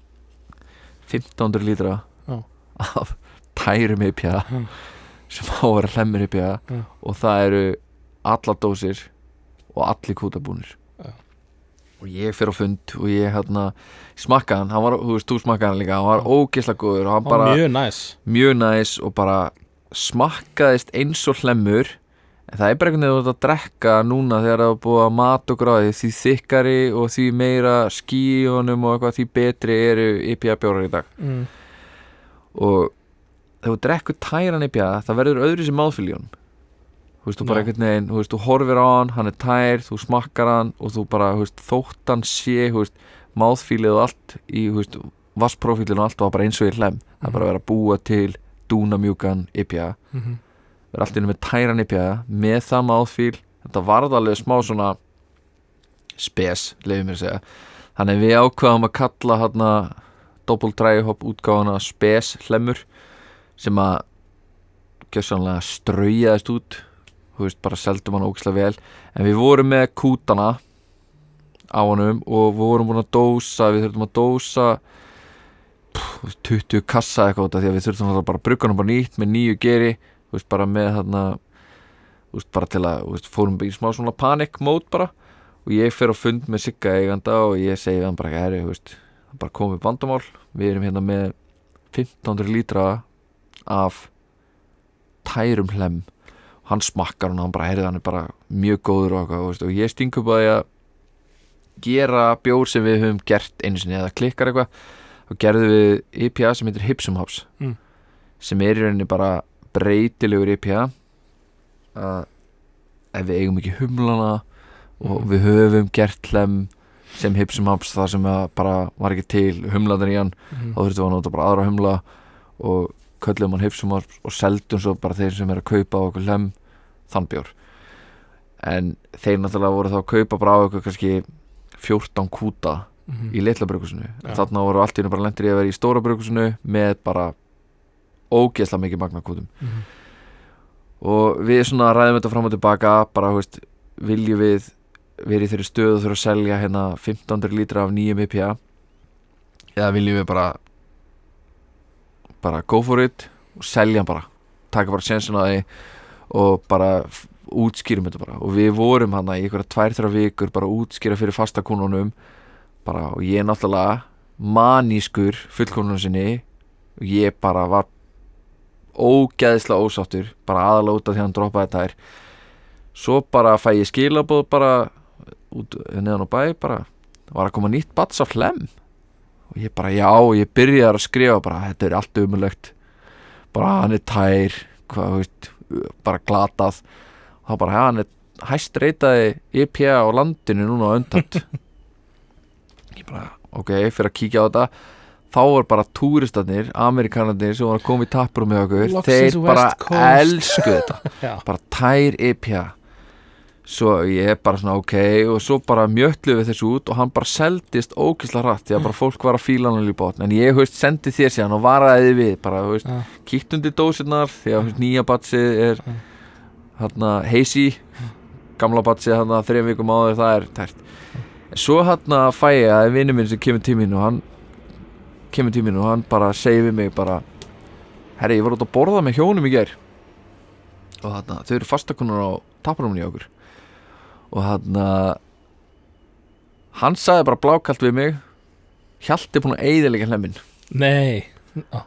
1500 lítra. Af tærum IPA Já. sem á að vera hlemmir IPA Já. og það eru allar dósir og allir kútabúnir Já. og ég fer á fund og ég hérna smakka hann, hann var, þú veist, þú smakka hann líka hann var ógeðslega góður og hann bara mjög næs mjög næs og bara smakkaðist eins og hlemmur en það er bara einhvern veginn að að drekka núna þegar það er búið að mat og gráði því þykkari og því meira skí í honum og eitthvað því betri eru IPA bjórar í dag mm. Og þegar þú drekkur tæran IPA það verður öðru sem máðfylg í honum þú veist, þú bara einhvern veginn, þú veist, þú horfir á hann hann er tær, þú smakkar hann og þú bara, þú veist, þótt hann sé þú veist, máðfylgið og allt í, þú veist, vassprófílinu og allt var bara eins og í hlem það er bara að vera að búa til dúnamjúkan IPA Mm -hmm. vera allt inni með tæran IPA með það máðfíl þetta varð alveg smá svona spes, leiðum mér að segja. Þannig við ákvaðum að kalla hérna hop útgáfana spes hlemur sem að gjössanlega straujaðist út. Þú veist, bara seldum hann ógislega vel. En við vorum með kútana á honum og við vorum búin að dósa við þurfum að dósa pff, 20 kassa eitthvað af því að við þurftum alltaf bara að brugga hann bara nýtt með nýju geri þú veist, bara með þarna þú veist, bara til að, veist, fórum í smá svona panic mode bara. Og ég fer á fund með Sigga eiganda og ég segi hann bara, herri, þú veist það bara komið bandamál, við erum hérna með 1500 lítra af tærum hlem og hann smakkar hann og hann bara, herri, hann er bara mjög góður og veist, og ég sting upp að því að gera bjór sem við höfum gert einu sinni eða klikkar eitthvað og gerðum við IPA sem heitir Hipsum Hops Mm. sem er í rauninni bara breytilegur IPA að ef við eigum ekki humlana og Mhm. við höfum gert hlem sem Hipsum Hops það sem bara var ekki til humlaðar í hann Mhm. þá þurftum við að nota bara aðra humla og köllum hann Hipsum Hops og seldum svo bara þeir sem er að kaupa á okkur hlem þann bjór en þeir náttúrulega voru þá að kaupa bara á okkur kannski 14 kúta Mhm. í litla brukusinu Já. þarna voru allt í hennu bara lendir í að vera í stóra brukusinu með bara ógeðslega mikið magnakútum Mhm. og við svona ræðum þetta fram og tilbaka bara, þú veist, viljum við verið þeirri stöðu þurfa að selja hérna 1500 lítra af nýjum IPA eða viljum við bara bara go for it og selja hann bara taka bara sensin á því og bara útskýrum þetta bara. Og við vorum hann í einhverja tvær þrjá vikur bara að útskýra fyrir fastakununum bara og ég náttúrulega manískur fullkonunum sinni og ég bara var ógeðslega ósáttur bara aðalega út af því að hann droppaði þær svo bara fæ ég skilabóð bara út neðan á bæ bara. Var að koma nýtt bats af hlem og ég bara já og ég byrjaði að skrifa bara þetta er allt umulögt bara hann er tær hvað, veist, bara glatað. Og þá bara hann er hæst reytaði IPA á landinu núna á öndamt ég bara ok, fyrir að kíkja á þetta. Þá var bara túristarnir, amerikanarnir sem var að koma í tappur með okkur Loksins þeir bara elsku þetta. Bara tær IPA svo ég er bara svona ok og svo bara mjötlu við þessu út og hann bara seldist ókisla rætt því að bara fólk var að fíla hann alveg í botn. En ég, þú veist, sendi þér síðan og varaði við bara, Já. kíkt undir dósirnar því að veist, nýja batsið er hérna heisi gamla batsið hérna þreim vikum áður það er tært. En svo hérna fæ ég að vinnu minn sem kemur tíminn og hann kemur tíminn og hann bara segir við mig bara herri, ég var út að borða með hjónum í gær. Og þarna, þau eru fastakunnur á taparumni í okkur og þarna hann sagði bara blákalt við mig Hjalti búin að eyðilega hlemmin Nei. Ó,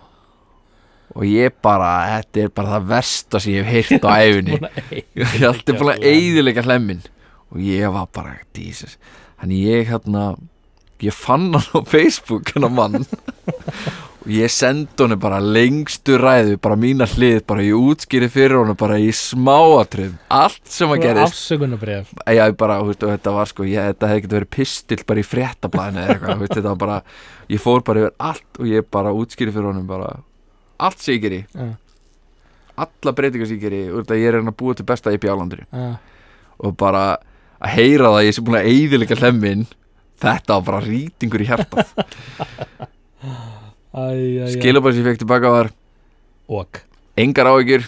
og ég bara, þetta er bara það versta sem ég hef heyrt á eyðileggja Hjalti búin að hlemmin. eyðilega hlemmin og ég var bara, Jesus. Þannig ég hérna ég fann hann á Facebook hennar mann og ég sendi honum bara lengstu ræðu, bara mína hlið bara ég útskýri fyrir honum bara í smáatrið, allt sem að gerist Afsökunarbref Já, ég bara, veist, og þetta var sko ég, þetta hefði getið verið pistill bara í fréttablaðinu eða eitthvað, veist, þetta var bara ég fór bara yfir allt og ég bara útskýri fyrir honum bara, allt sem ég geri Já. alla breytingar sem ég geri úr þetta ég er að búa til besta í bjálandur Já. og bara að heyra það að ég sé búin að eyðilega hlemmin þetta var bara rýtingur í hjartað. skilabæð sem ég fekk tilbaka var Ok engar áhyggjur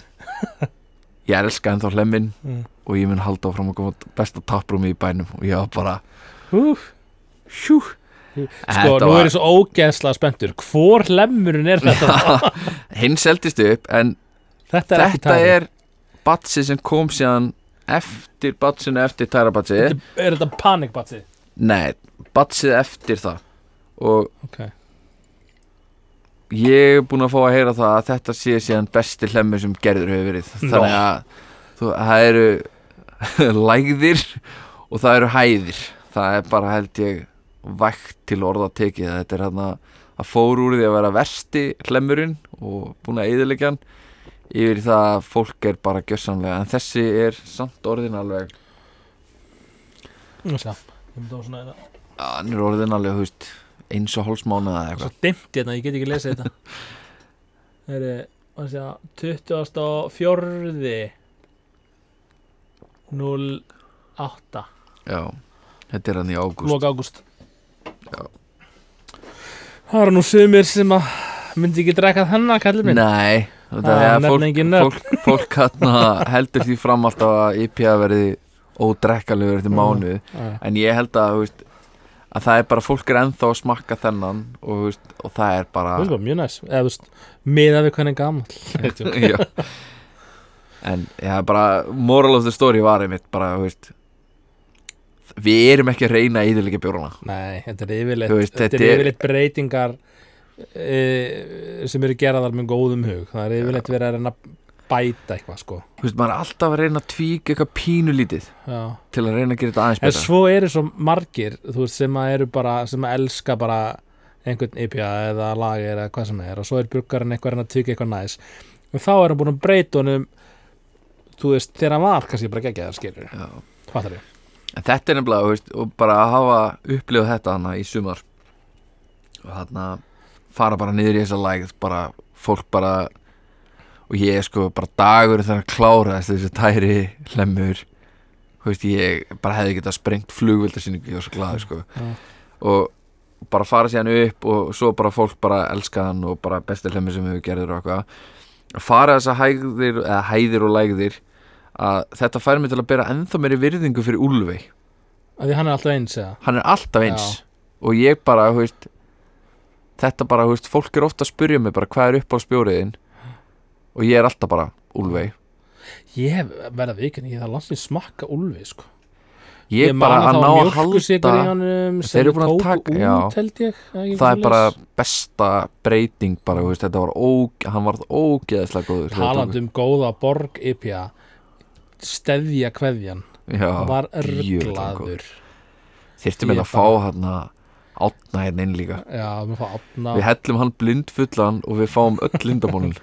ég elska ennþá hlemmin Mm. og ég mun halda áfram að koma besta tapprúmi í bænum og ég var bara Úf. hjú Sko, nú er ég svo ógeðslega spenntur Hvor lemmurinn er þetta? hinn seldist upp en þetta er þetta er batsi sem kom síðan eftir batsinu eftir tærabatsi Er þetta panikbatsi? nei, batsið eftir það og Ok ég er búinn að fá að heyra það að þetta sé síðan besti hlemmi sem gerður hefur verið. Þannig að þú, það eru lægðir og það eru hæðir. Það er bara held ég vægt til orða tekið þetta er hérna að fór úr því að vera versti hlemmurinn og búinn að eyðilegja hann yfir það að fólk er bara gjössanlega en þessi er samt orðin alveg þetta að hann er orðin alveg veist, eins og hálsmánuð eða Svo eitthvað. dimmt hérna, ég get ekki lesið þetta. Það? Er, að sjá 24. 08 já, þetta er hann í ágúst. Lók ágúst. Já. Það eru nú sumir sem að myndi ekki drekka þennan kallið minn. Nei, þetta er fólk, fólk, fólk heldur því fram alltaf að IPA verði ódrekkalegur eftir mánuð. Ah, en ég held að þú veist, að það er bara, fólk er ennþá að smakka þennan og, veist, og það er bara það er mjög næs eða þú veist, miða við hvernig gammal já. en já, bara moral of the story var einmitt bara, þú veist við erum ekki að reyna að íðurleika bjórana. Nei, þetta er yfirleitt veist, þetta þetta er yfirleitt breytingar e, sem eru geraðar með góðum hug. Það er yfirleitt verið að reyna bæta eitthvað sko. Þú veist, maður er alltaf að reyna að tvíka eitthvað pínulítið já. til að reyna að gera þetta aðeins En betra. svo eru svo margir þú veist, sem að eru bara, sem að elska bara einhvern IPA eða lager eða hvað sem er og svo er bruggarinn eitthvað að reyna að tvíka eitthvað næs. Og þá er hann búin að breyta honum þú veist, þegar hann var kannski bara geggjaðar skilur, Já. hvað þar ég. En þetta er nefnilega, þú veist, og bara að hafa upplifað þetta hana í sumar. Og þarna fara bara niður í þessa lægð, bara fólk bara og ég sko bara dagur þegar að klára þessi tæri hlemmur. Þú veist, ég bara hefði getað sprengt flugvildasýningu, ég var svo glaður sko. Já. og bara fara síðan upp og svo bara fólk bara elska hann og bara besti hlemmi sem við gerður og eitthvað. Að fara þessa hægðir, eða hæðir og lægðir að þetta fær mig til að bera ennþá meiri virðingu fyrir Úlfey að því hann er alltaf eins eða? Hann er alltaf eins. Já. og ég bara, þú veist þetta bara, þú veist, fólk er ofta að spyrja mig bara hvað er upp á spjóriðin og ég er alltaf bara Úlfey. Ég hef verið að vikin, ég það langt smakka úlfi sko. Ég, bara að ná að halda Þeir eru búin að taka- já. ég það er bara besta breyting bara, veist, þetta var óg, hann var ógeðslega góður talandi um góða borg IPA steðja kveðjan var örglaður þyrftum Ég við að fá hann átna hérna inn líka. Já, við við hellum hann blindfullan og við fáum öll lindamónul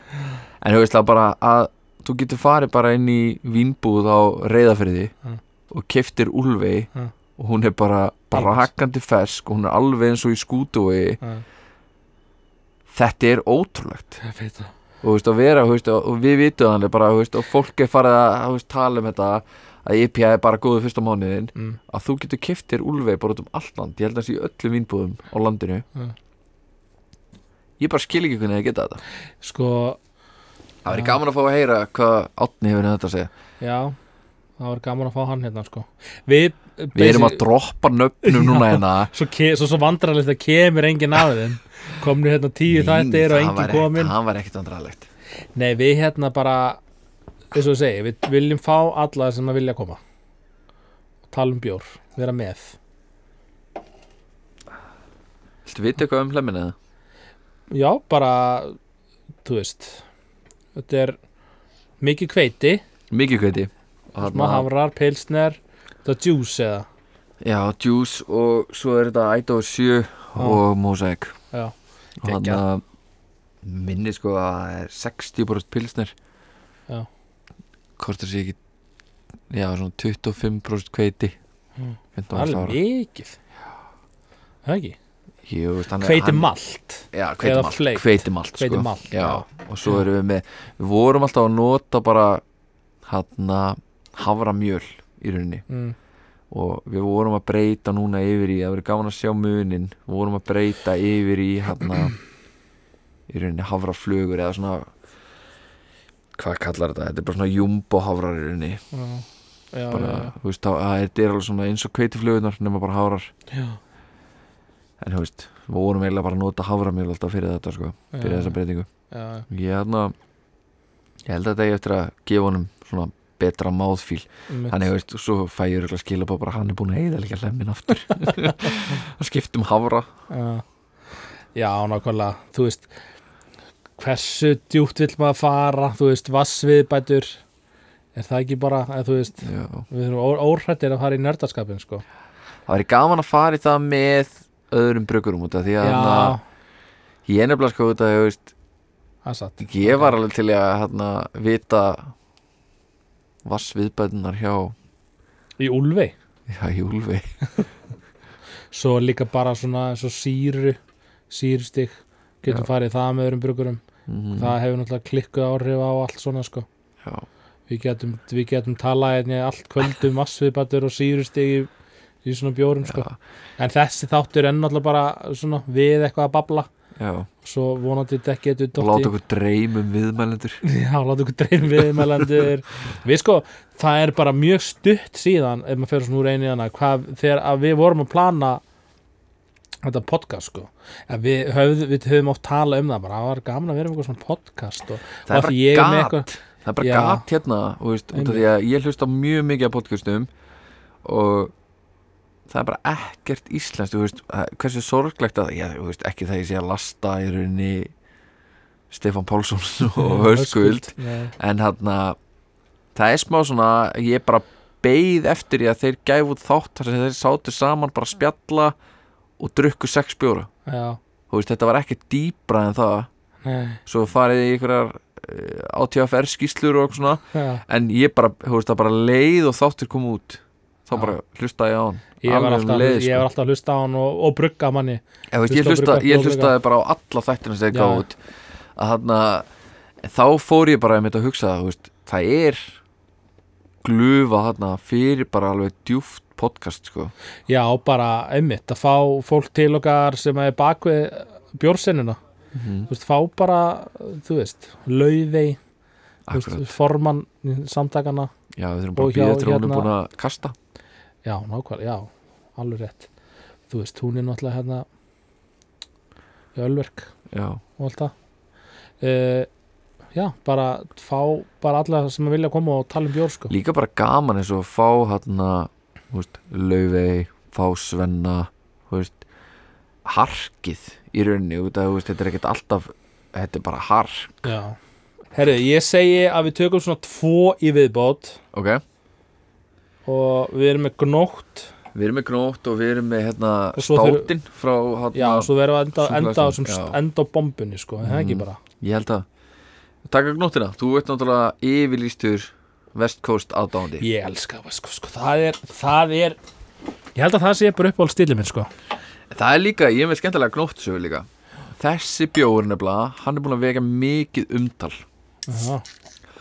en þú veist það bara að þú getur farið bara inn í vínbúð á reyðafriði Mm. og keftir úlvei Mm. og hún er bara brakandi fersk og hún er alveg eins og í skútuvegi Já, þetta er ótrúlegt og, þú veist, að vera, veist, og við vitum þannig bara, veist, og fólk er farið að veist, tala um þetta að IPA er bara góðu fyrsta mánuðin mm. að þú getur keftir úlvei bara út um allt land ég held að það sé í öllum vínbúðum á landinu Mm. ég bara skil ekki hvernig það geta þetta sko, Það væri Já. gaman að fá að heyra hvað Átni hefur þetta að segja. Já það var gaman að fá hann hérna sko. Við, Við erum að droppa nöfnum núna hérna. Svo, svo, svo vandrarlegt að kemur enginn af þeim. Komnu hérna tíu þættir og væri- komin Það var ekkert vandrarlegt nei við hérna bara eins og ég segi, við viljum fá alla sem að vilja koma. Tala um bjór, vera með. Viltu vita eitthvað um hlemmin eða? já, bara þú veist þetta er mikið kveiti Mikið kveiti smá hafrar, pilsner þetta er juice eða? Já, Juice og svo er þetta 7 og Já, Og hann geggjað. að minni sko að það er 60% pilsner. Já. Hvort það sé ekki Já, svona 25% kveiti Mm. 15 það er mikið. Það er ekki Hann- malt fleygt. hveitimalt sko. Já. og svo erum við með við vorum alltaf að nota bara hann havramjöl í rauninni mm. og við vorum að breyta núna yfir í það verið gaman að sjá munin við vorum að breyta yfir í hann í rauninni havraflugur eða svona hvað kallar þetta, þetta er bara svona jumbo havrar í rauninni já, já, bara, já, veist, það það er alveg svona eins og kveitiflugunar nema bara havrar já, en þú veist, við vorum eiginlega bara að nota havramjöl alltaf fyrir þetta sko, fyrir þessa breytingu. Já, Ég, hérna, ég held að þetta er eftir að gefa honum svona betra máðfíl. Þannig, veist, og svo fæ ég örugglega skila på bara hann er búin að eyða líka hlemmin aftur. Það skiptum havra já, já, nákvæmlega. Þú veist hversu djúpt vill maður fara? Þú veist, vassviðbætur er það ekki bara, eða þú veist Já. við erum óhrættir að fara í nördaskapin sko. Það væri gaman að fara í það með öðrum brugurum út af því að hérna, ég er nefnilega sko út af því að ég var alveg til að hérna, vita vassviðbætunar hjá í úlfi, Já, í Úlfi. Svo líka bara svona svo síru sírustig, getum Já. farið það með öðrum brugurum mm, það hefur náttúrulega klikkuð áhrif á allt svona sko. Já, við getum, við getum talað einnig allt kvöldum vassviðbætur og sírustig í, í svona bjórum sko. En þessi þáttur er náttúrulega bara svona við eitthvað að babla. Já. Svo vonandi þetta getur og láta okkur dreymum viðmælendur. Já, láta okkur dreym við meðlendur Við sko, það er bara mjög stutt síðan ef maður fyrir svona úr einu hana hvað, þegar við vorum að plana þetta podcast sko. Við, höfð, við höfum oft talað um það bara, það var gaman að vera með eitthvað svona podcast og, það er og bara því ég er með gat. eitthvað það er bara Já. gat hérna þú veist, ég hlusta á mjög mikið af podcastum og það er bara ekkert íslenskt þú veist, að- hversu sorglegt að ég, þú veist, ekki það ég sé að lasta í rauninni Stefán Pálsson og Hörskuld en hann það er smá svona, ég bara beið eftir því að þeir gæfu út þátt þar sem þeir sátu saman bara að spjalla og drukku sex bjóra. Já, þú veist, þetta var ekki dýbra en það. Nei, svo farið í einhverjar ATFR skýslur og svona. Já. En ég bara, þú veist, það bara leið og þáttur kom út þá bara hlustaði ég á hann Ég var, alltaf, leið, ég sko. var alltaf að hlusta á hann og, og brugga manni Ég, veist, ég, Hlusta hlusta, brugga, ég hlustaði bara á alla þættina sem Já. gáðu út hann þá fór ég bara að hugsa veist, það er glufa þarna fyrir bara alveg djúft podcast sko Já, bara einmitt að fá fólk til okkar sem er bak við bjórsinnuna Mhm. Þú veist, fá bara, þú veist, Akkurat. formann samtakana Já, við þurfum bara að býða til hún er hérna- búin að kasta Já, nákvæmlega, já, alveg rétt. Þú veist, hún er náttúrulega hérna í Ölverk Já, og allt það. Uh, Já, bara fá bara alla sem vilja koma og tala um bjór sko. Líka bara gaman eins og að fá hérna, þú veist, laufey fá svenna, þú veist harkið í rauninni út að, þú veist, þetta er ekkert alltaf þetta er bara hark. Já. Herru, ég segi að við tökum svona tvo í viðbót. Ok, og við erum með gnótt. Við erum með gnótt og við erum með hérna svo státin frá hérna, Já, svo verðum við að enda, enda, á, enda á bombunni sko, það er ekki Mm. bara? Ég held að taka gnóttina, þú ert náttúrulega yfirlýstur West Coast aðdáðandi Ég elska það sko, sko, það er það er, ég held að það sé bara uppáhald stíli minn sko. Það er líka, ég er með skemmtilega gnóttsögu líka. Þessi bjór nefnilega, hann er búin að vega mikið umtal.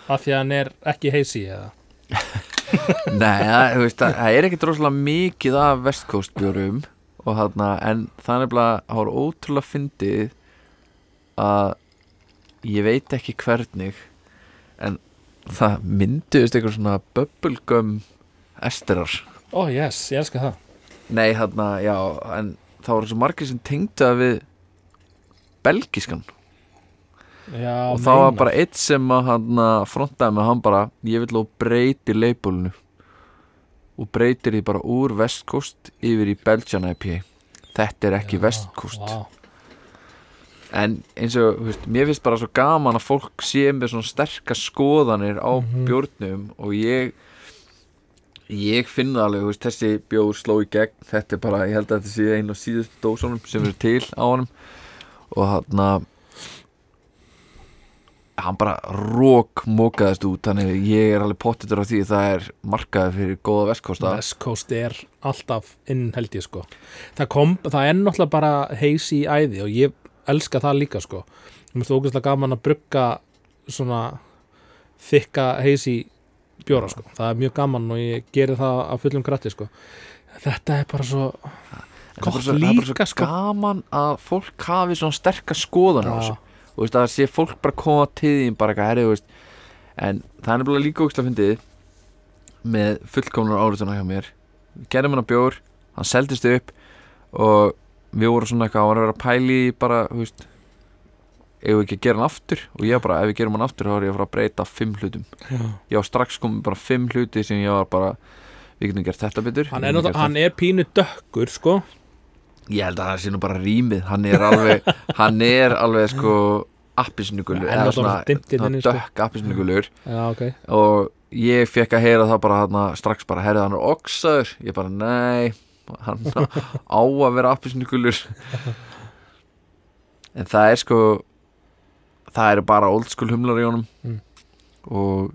Af því að hann er ekki heisi eða Nei, það, veist, það, það er ekkert rosalega mikið af West Coast bjórum og þarna, en það er nefnilega það var ótrúlega fyndið að ég veit ekki hvernig en það mynduðist eitthvað svona bubblegum esterar. Ó, yes, ég elska það. Nei, þarna, já, en það voru svo margir sem tengdu það við belgiskan Já, og það var bara eitt sem að hann frontaði með hann bara ég vil og breyti leipulinu og breytir því bara úr West Coast yfir í Belgian IPA þetta er ekki Coast. vá. en eins og, veist, mér finnst bara svo gaman að fólk sé með svona sterkar skoðanir á Mhm. bjórnum og ég ég finn það alveg, veist, þessi bjór sló í gegn, þetta er bara, ég held að þetta sé einu af síðustu dósunum sem eru til á honum. Og hann að hann bara rók mókaðist út, þannig að ég er alveg pottitur á því að það er markaði fyrir góða vestkosta West Coast er alltaf inn held ég sko. Það, kom, það er náttúrulega bara heisi í æði og ég elska það líka sko. Mér finnst ógeðslega gaman að brugga svona þykka heisi bjóra sko. Það er mjög gaman og ég geri það af fullum kratti sko. Þetta er bara svo það gott svo, það er bara líka svo sko. gaman að fólk hafi svona sterkar skoðanir á þessu og veist, að sé fólk bara koma til þín bara eitthvað herri, veist en það er nefnilega líka að fyndið með fullkomnar áriðuna hjá mér. Við gerðum hann að bjór, hann seldist upp og við vorum svona eitthvað hann var að vera að pæli bara, veist ef við ekki gera hann aftur? Og ég bara, ef við gerum hann aftur þá er ég að fara að breyta fimm hlutum. Já. ég var strax komið bara fimm hluti sem ég var bara, við getum gert þetta betur hann er, hann er pínu dökkur sko Ég held að það sé nú bara rýmið. Hann er alveg Hann er alveg sko appisnugulur inn inni, sko. dökk appisnugulur. Já ok. Og ég fekk að heyra það bara hana, strax bara, herrið hann er oxaður. Ég bara, nei hann á að vera appisnugulur. En það er sko það eru bara old school humlar í honum. Mm. og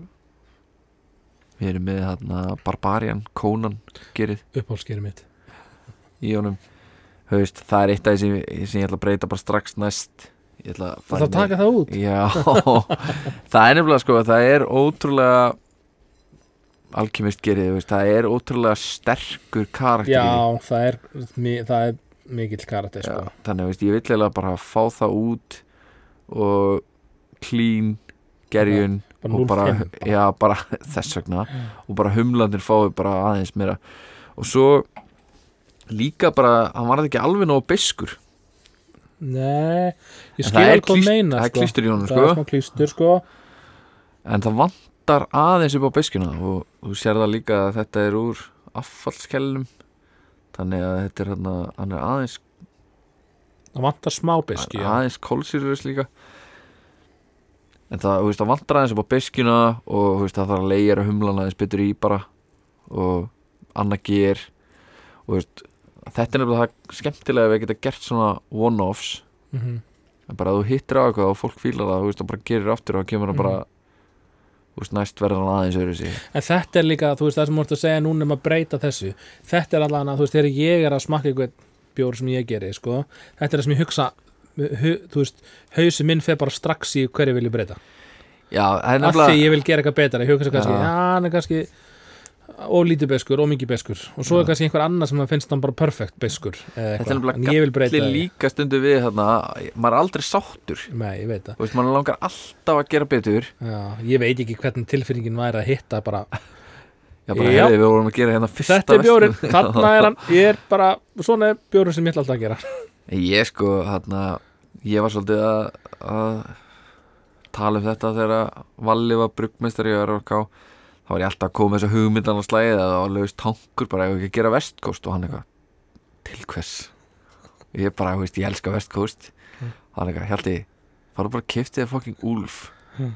við erum með hana, Barbarian, Conan gerið uppáhaldskerið mitt. í honum Haust, það er eitt af því sem, sem ég ætla að breyta bara strax næst. Það þarf að taka það út. Já, það er nefnilega sko það er ótrúlega alkymist veist, það er ótrúlega sterkur karakter já það er, það er mikill karakter sko. já, þannig veist, ég vil eiginlega bara fá það út og clean gerjun bara og bara, 0,5 bara. já, bara þess vegna. Og bara humlandir fái bara aðeins meira. Og svo líka bara, hann var ekki alveg nóg beskur Nei, ég En skil það alveg hvað klíst- meina það er sko. klístur í honum, Það er sko. smá klístur sko en það vantar aðeins upp á beskuna og þú sér það líka að þetta er úr affallskellum þannig að þetta er hérna hann er aðeins, Það vantar smá beski já. aðeins kólsýrus líka en það, þú veist, það vantar aðeins upp á beskuna og þú veist, það þarf að leigja humlan aðeins betur í bara og annað ger og þú veist, þetta er nefnilega það skemmtilega að við geta gert svona one-offs Mhm. en bara að þú hittir á eitthvað og fólk fílar það þú veist, og bara gerir aftur og það kemur það bara Mhm. þú veist, næst verður hann aðeins öðru sig En þetta er líka, þú veist, það sem ert að segja núna um að breyta þessu Þetta er allan að, þú veist, þegar ég er að smakka eitthvað bjór sem ég geri, sko Þetta er það sem ég hugsa hu, Þú veist, hausi minn fer bara strax í hverju vil ég breyta Já, það er Af því ég vil gera eitthvað betra Ég hugsa kannski, Já. já, kannski of lítið beskur, of mikið beskur. Og svo er kannski einhver annar sem finnst hann bara perfekt beskur Þetta er því. líka stundu við þarna, maður er aldrei sáttur. Nei, veist, maður langar alltaf að gera betur. Já, ég veit ekki hvernig tilfinningin væri að hitta bara, Já, bara Já. hefði við vorum að gera hérna þetta er bjórin, þarna er hann. Ég er bara, svona er bjórin sem ég ætla alltaf að gera. Ég sko, hérna ég var svolítið að, að tala um þetta þegar Valli var bruggmestari í RFK þá var ég alltaf að koma með þessa hugmyndan á slæðið að það var lögst tankur bara ef ekki að gera vestkóst og hann eitthvað til hvers? Ég bara, veist, ég elska vestkóst Mm. hann eitthvað, Hjalti farðu bara að kipti þér fucking úlf Mm.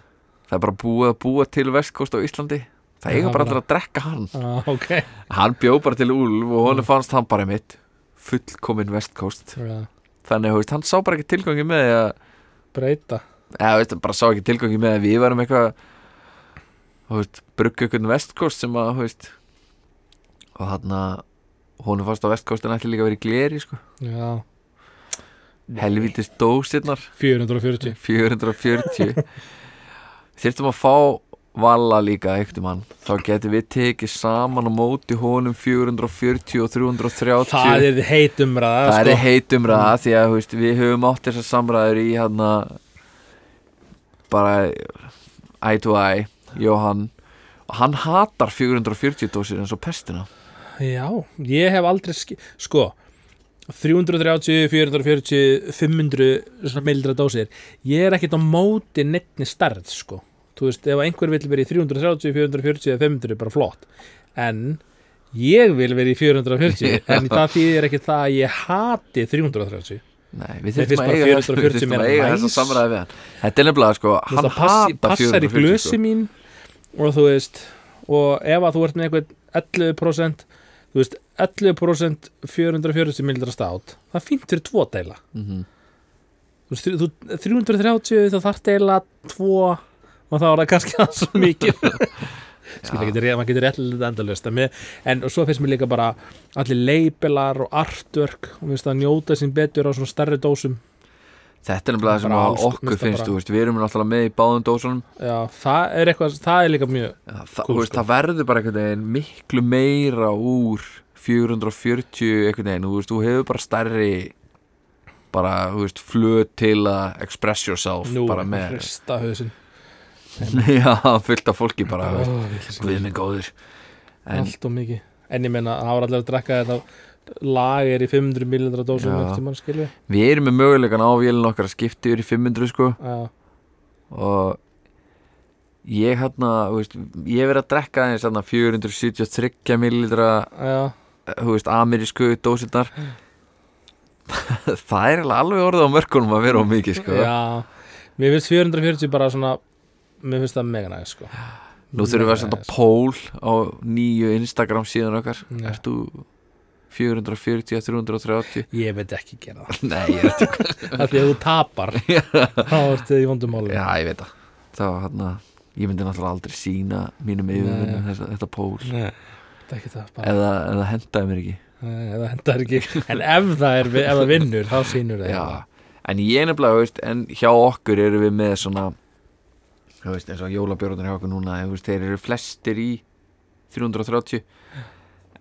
það er bara búið að búa til vestkóst á Íslandi. Það eiga bara bara- allir að drekka hann. Ah, ok. Hann bjó bara til úlf og honum Mm. fannst hann bara mitt fullkomin vestkóst Já, þannig, veist, hann sá bara ekki tilgangi með að breyta. Eða, veist, bara sá ekki tilgangi með að við varum eitthvað brugga einhvern vestkóst sem að, veist og hann að honum fannst á vestkóstin ætli líka að vera í gleri, sko. Já, helvítist dósirnar. 440 440 þyrftum að fá Valla líka eitt um hann þá getum við tekið saman á móti honum 440 og 330 Það er heit umræða það sko. er heitumræða því að veist, við höfum átt þessar samræður í hann bara eye to eye Jóhann hann hatar 440 dósir eins og pestina. Já, ég hef aldrei. Sko, 330, 440, 500 svona mildra dósir. Ég er ekkert á móti neittni stærð, sko. Þú veist, ef einhver vill verið í 330, 440 eða 500 er bara flott. En ég vil verið í 440 En það þýðir ekki það að ég hati 330 Nei, við þurfum að eiga, þess, 440 við þurfum meira að samræði við hann Þetta er nefnilega sko, hann í 440 glösi sko. mín og þú veist og ef að þú ert með einhvern 11% þú veist 11% 440 mildra stát það fínt fyrir tvo deila Mhm. þú veist, þú, 330 þá þarf deila tvo og þá er það kannski aðeins mikið maður getur réttilega endalust en, svo finnst mér líka bara allir leipilar og artwork og finnst að njóta sín betur á svona stærri dósum. Þetta er nefnilega það sem alls- okkur það finnst bara- veist, Við erum náttúrulega með í báðum dósunum. Já, það er eitthvað, það er líka mjög Já, það, veist, sko. það verður bara einhvern veginn miklu meira úr 440 einhvern veginn, þú veist, þú hefur bara stærri bara, þú veist, flöt til að express yourself nú, bara með, hrista hausinn já, fullt af fólki bara, þú veist, Ó, vitlaus. guð minn góður. En, allt og mikið. En ég meina, það var allir að drekka þetta lager í 500 millilitra dósum við erum með mögulegan á vélun okkar að skipta yfir í 500 sko. Já, og ég hérna, ég verið að drekka hérna 473 millilitra já, þú veist, amerísku dósirnar. Það er alveg orðið á mörkunum að vera á mikið sko. Já. Mér finnst 440 bara svona mér finnst það mega næst sko. Nú þurfum við að senda pól á nýju Instagram síðan okkar. Já. Ert þú 440 330? ég veit ekki gera það. Nei, ég veit ekki. Af því að þú tapar. Þá ertu í vondum máli Já, ég veit það. Það var hérna Ég myndi náttúrulega aldrei sína mínum yfirvinnum þetta, þetta pól Nei, þetta er ekki það bara. Eða, eða hendaði mér ekki. Nei, það hendar ekki. En ef það er, ef það vinnur þá sýnur það Já, en ég nefnilega, veist, en hjá okkur eru við með svona þú veist, eins og jólabjörnir hjá okkur núna þú veist, þeir eru flestir í 330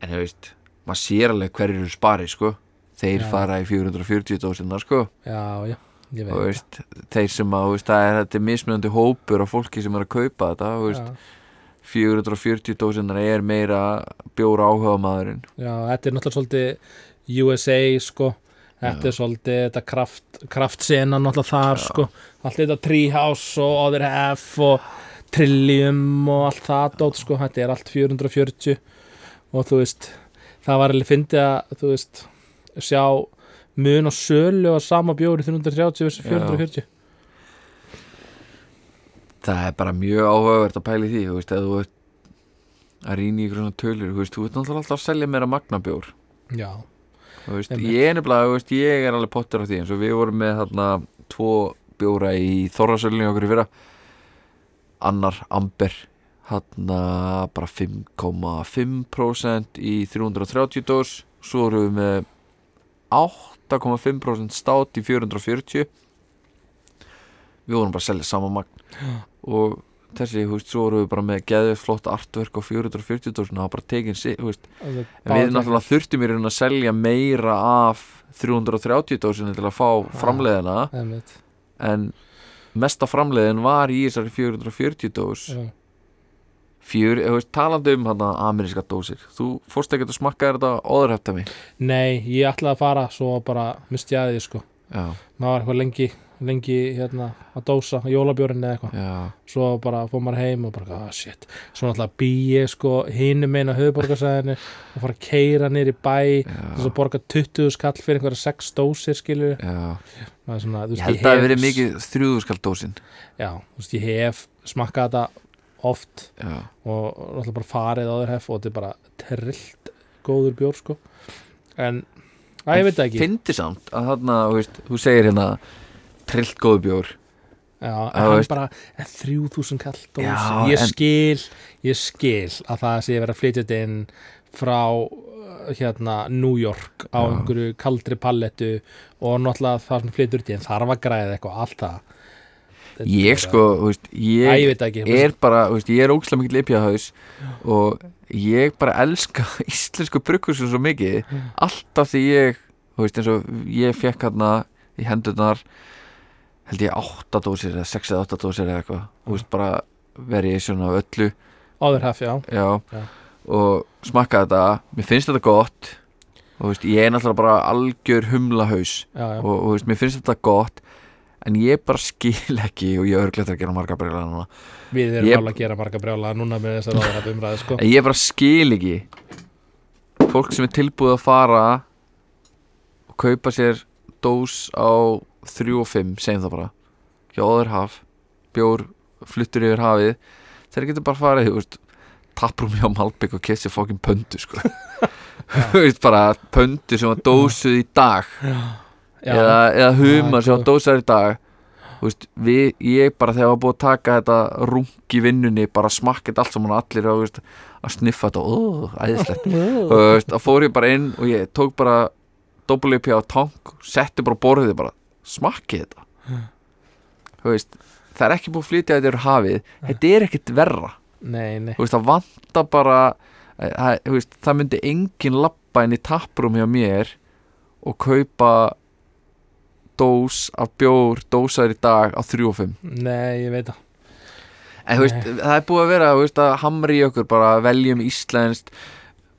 en þú veist, maður sér alveg hverjir eru spari, sko. Þeir Já. fara í 440 dósina, sko. Já, já, ég veit veist, þeir sem að, þú veist, það er þetta mismunandi hópur af fólki sem er að kaupa þetta, þú veist, já, 440 dósinar er meira bjóra áhuga maðurinn já, þetta er náttúrulega svolítið USA sko þetta Já. er svolítið þetta kraft, kraftsena náttúrulega þar Já. sko. Allt þetta Treehouse og Other Half og Trillium og allt það dót sko, þetta er allt 440 og þú veist það var alveg fyndið að þú veist sjá mun og sölu og sama bjóri 330 versus 440 það er bara mjög áhugavert að pæli því þú veist, ef þú ert að rýna í svona tölur, þú veist, þú ert náttúrulega alltaf að selja meira magnabjór já, þú veist, ég nefnilega, veist, ég er alveg pottur á því eins og við vorum með þarna tvo bjóra í Þorrasölinu okkur í fyrra. Annar Amber þarna bara 5,5% í 330 dós. Svo erum við með 8,5% stát í 440 við vorum bara að selja sama magn. Og þessi, þú veist, svo vorum við bara með geðið flott artverk á 440 dósina, það var bara tekin sig, þú veist. En við náttúrulega þurftum í raun að selja meira af 330 dósinu til að fá framleiðina. Einmitt, en mesta framleiðin var í þessari 440 dós. Já. Fjör, þú veist, talandi um hana ameríska dósir þú fórst ekki að smakka þetta óðurhæftami Nei, ég ætlaði að fara svo bara misti ég að því sko. Já, maður var eitthvað lengi, lengi hérna að dósa jólabjórin eða eitthvað. Svo bara fór maður heim og bara, ah shit. Svo náttúrulega bý ég sko hinum meina höfuborgarsæðinu og fara að keira í bæ já, að borga 20 skall fyrir einhverja 6 dósir skilur svona, þú ég veist, held að það hafi verið mikið þrjúðuskall dósin. Já, þú veist, ég hef smakkað þetta oft já, og náttúrulega bara farið áður hef og þetta er bara trillt góður bjór sko. En, að ég veit ekki. Fyndi samt að þarna, veist, þú segir hérna trillt góðu bjór. Já, en hann veist- bara en 3000 kall dós Já, ég en- skil, ég skil að það sé verið að flytja þetta inn frá uh, hérna New York á einhverju kaldri pallettu og náttúrulega það sem flytur þetta inn þarf að græða eitthvað, allt það. Þetta er ég bara- sko, þú veist, Æ, ég ég veit það ekki er bara, þú veist, ég er ógæslega mikill ipjahaus og ég bara elska íslensku brugghúsum svo mikið. Alltaf því ég þú veist, eins og ég fekk hérna í hendurnar held ég átta dósir eða sex eða átta dósir eða eitthvað, þú veist, bara variation af öllu, áður hef, já, já, Já. og smakka þetta, mér finnst þetta gott. Og veist, ég er náttúrulega bara algjör humlahaus. Já, og, og veist, mér finnst þetta gott. En ég bara skil ekki og ég er örglega að gera marga breyla núna. Við erum ég- alveg að gera marga brjála núna með þessar áður hef umræði sko. En ég bara skil ekki Fólk sem er tilbúið að fara og kaupa sér dós á 3 og 5 segjum það bara. Hjá óður haf, bjór fluttur yfir hafið. Þeir getur bara farið, þú veist tapprum hjá Malbygg og kefti fókin pöndu sko. þú veist bara pöndu sem var dósuð í dag. Já, eða, eða humar Já, sem var góð. dósar í dag. Þú veist, við, ég bara þegar var búið að taka þetta rung í vinnunni bara smakkið allt saman og allir að, veist, að sniffa þetta og æðislegt. Og þú veist, þá fór ég bara inn og ég tók bara doppeluppi á tank setti bara borðið bara smakkið þetta? Veist, það er ekki búið að flytja þetta yfir hafið. Þetta er ekkert verra. Nei, nei, veist, það vantar bara eh, það, veist, það myndi engin lappa inn í tapprum hjá mér og kaupa dós af bjór dósar í dag á 3 og 5 nei, ég veit það. En veist, það er búið að vera veist, að hamri í okkur bara veljum íslenskt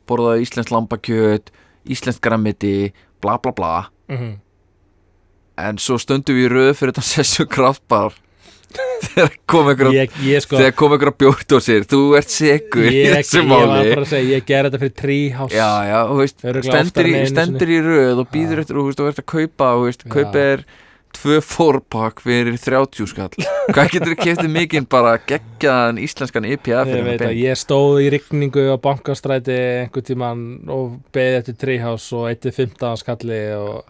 borðaðu íslenskt lambakjöt íslenskt grammiti, bla bla bla. Mm en svo stöndum við í röð fyrir þetta sessjum kraftbar þegar kom einhverja ég, ég sko þegar kom einhverja bjórdósir þú ert segur í ég, þessu ég var máli. að segja, ég ger þetta fyrir Treehouse. Já, já, þú veist, stendur í, stendur í röð og býður eftir, þú veist, og ert að kaupa þú veist, kaupa er tvö fórpakk fyrir 30 skall. Hvað getur þið keftið mikinn bara geggjaðan íslenskan IPA ég fyrir að ég stóð í rigningu á bankastræti einhvern tíman og beði eftir Treehouse og eitti 15 skalli og,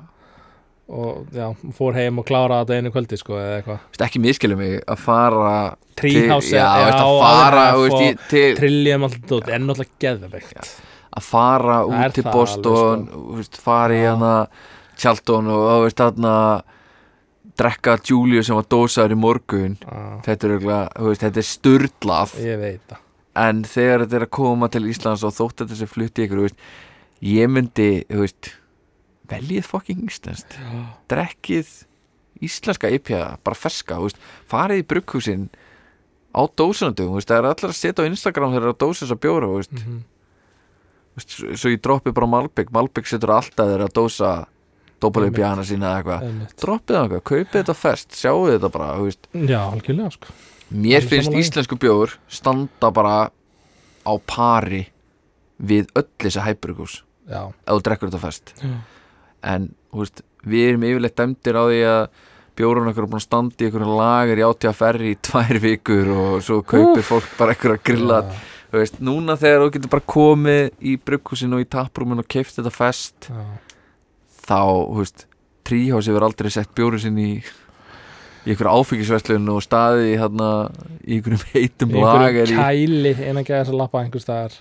og já, fór heim og kláraði þetta einu kvöldi sko eða eitthvað. Veist, ekki miskilum mig að fara Treehouse til, já, já, veist, að áður fara veist, til, Trillium alltaf dót, en náttúrulega geðveikt. Að fara út til Boston veist, fara í hana Charlton og þú veist þarna drekka Júliu sem var dósaður í morgun. Þetta er, er það. En þegar þetta er að koma til Íslands og þótt þetta sem flutti ykkur ég myndi þú veist, veljið fucking íslenskt. Drekkið íslenska IPA, bara ferska veist, farið í brugghúsin á veist, það er allir að setja á Instagram þegar það er að dósa þess að bjóra veist, Mhm. veist, svo, ég droppi bara Malbygg Malbygg setur alltaf þeirra að dósa dópalega Einmitt. bjana sína eða eitthvað. Droppið það eitthvað, kaupið þetta fest, sjáu þetta bara já, algjörlega sko. Mér Alveg finnst íslensku bjóður standa bara á pari við öll þessi hæpurugús já, ef þú drekkur þetta fest. Já, en veist, við erum yfirleitt dæmdir á því að bjórun okkur er búin að standa í einhverjum lager í átíða ferri í tvær vikur og svo kaupir fólk bara einhverja grilla. Þú veist, núna þegar þú getur bara komið í brugghúsinu og í taprúminu og keift þetta fest já. þá, þú veist, tríhás hefur aldrei sett bjóru sinni í í einhverju áfengisverslun og staði í hérna í einhverjum heitum lager einhverjum í kæli innan gæða þess að lappa einhver staðar.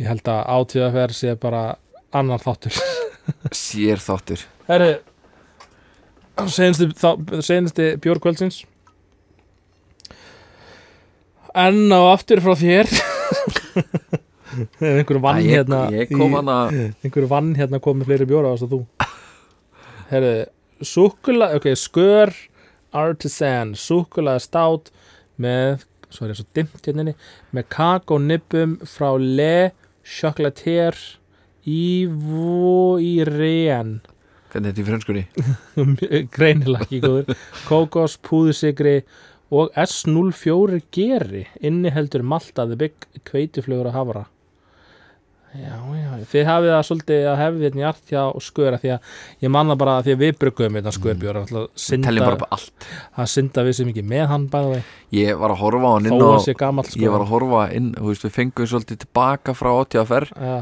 Ég held að átíðaferð sé bara annar þáttur sér þáttur. Herri Senasti bjórkvöldsins Enn á aftur frá þér. Einhver vann ég, hérna ég kom hana einhver vann hérna kom með fleiri bjóra ást að þú? Herri, súkula ok, skör artisan, súkula stát með, svo er ég svo dimmt hérna með kakónippum frá Le Chocolatier Ivoirien hvernig þetta í frönskunni? Greinilega ekki góður. Kókos, púðusikri og S04 geri inniheldur maltaði bygg kveitiflugur að hafra. Já, já, þið hafið það svolítið að hefði hérna í art hjá sköra því að ég manna bara að því að við bruggum þetta skörbjóra við teljum synda, bara bara allt. að synda við sem ekki með hann bæði ég var að horfa á hann inn að sé gamall sko. ég var að horfa inn, þú veist, við fengum svolítið tilbaka frá átíðaferð ja,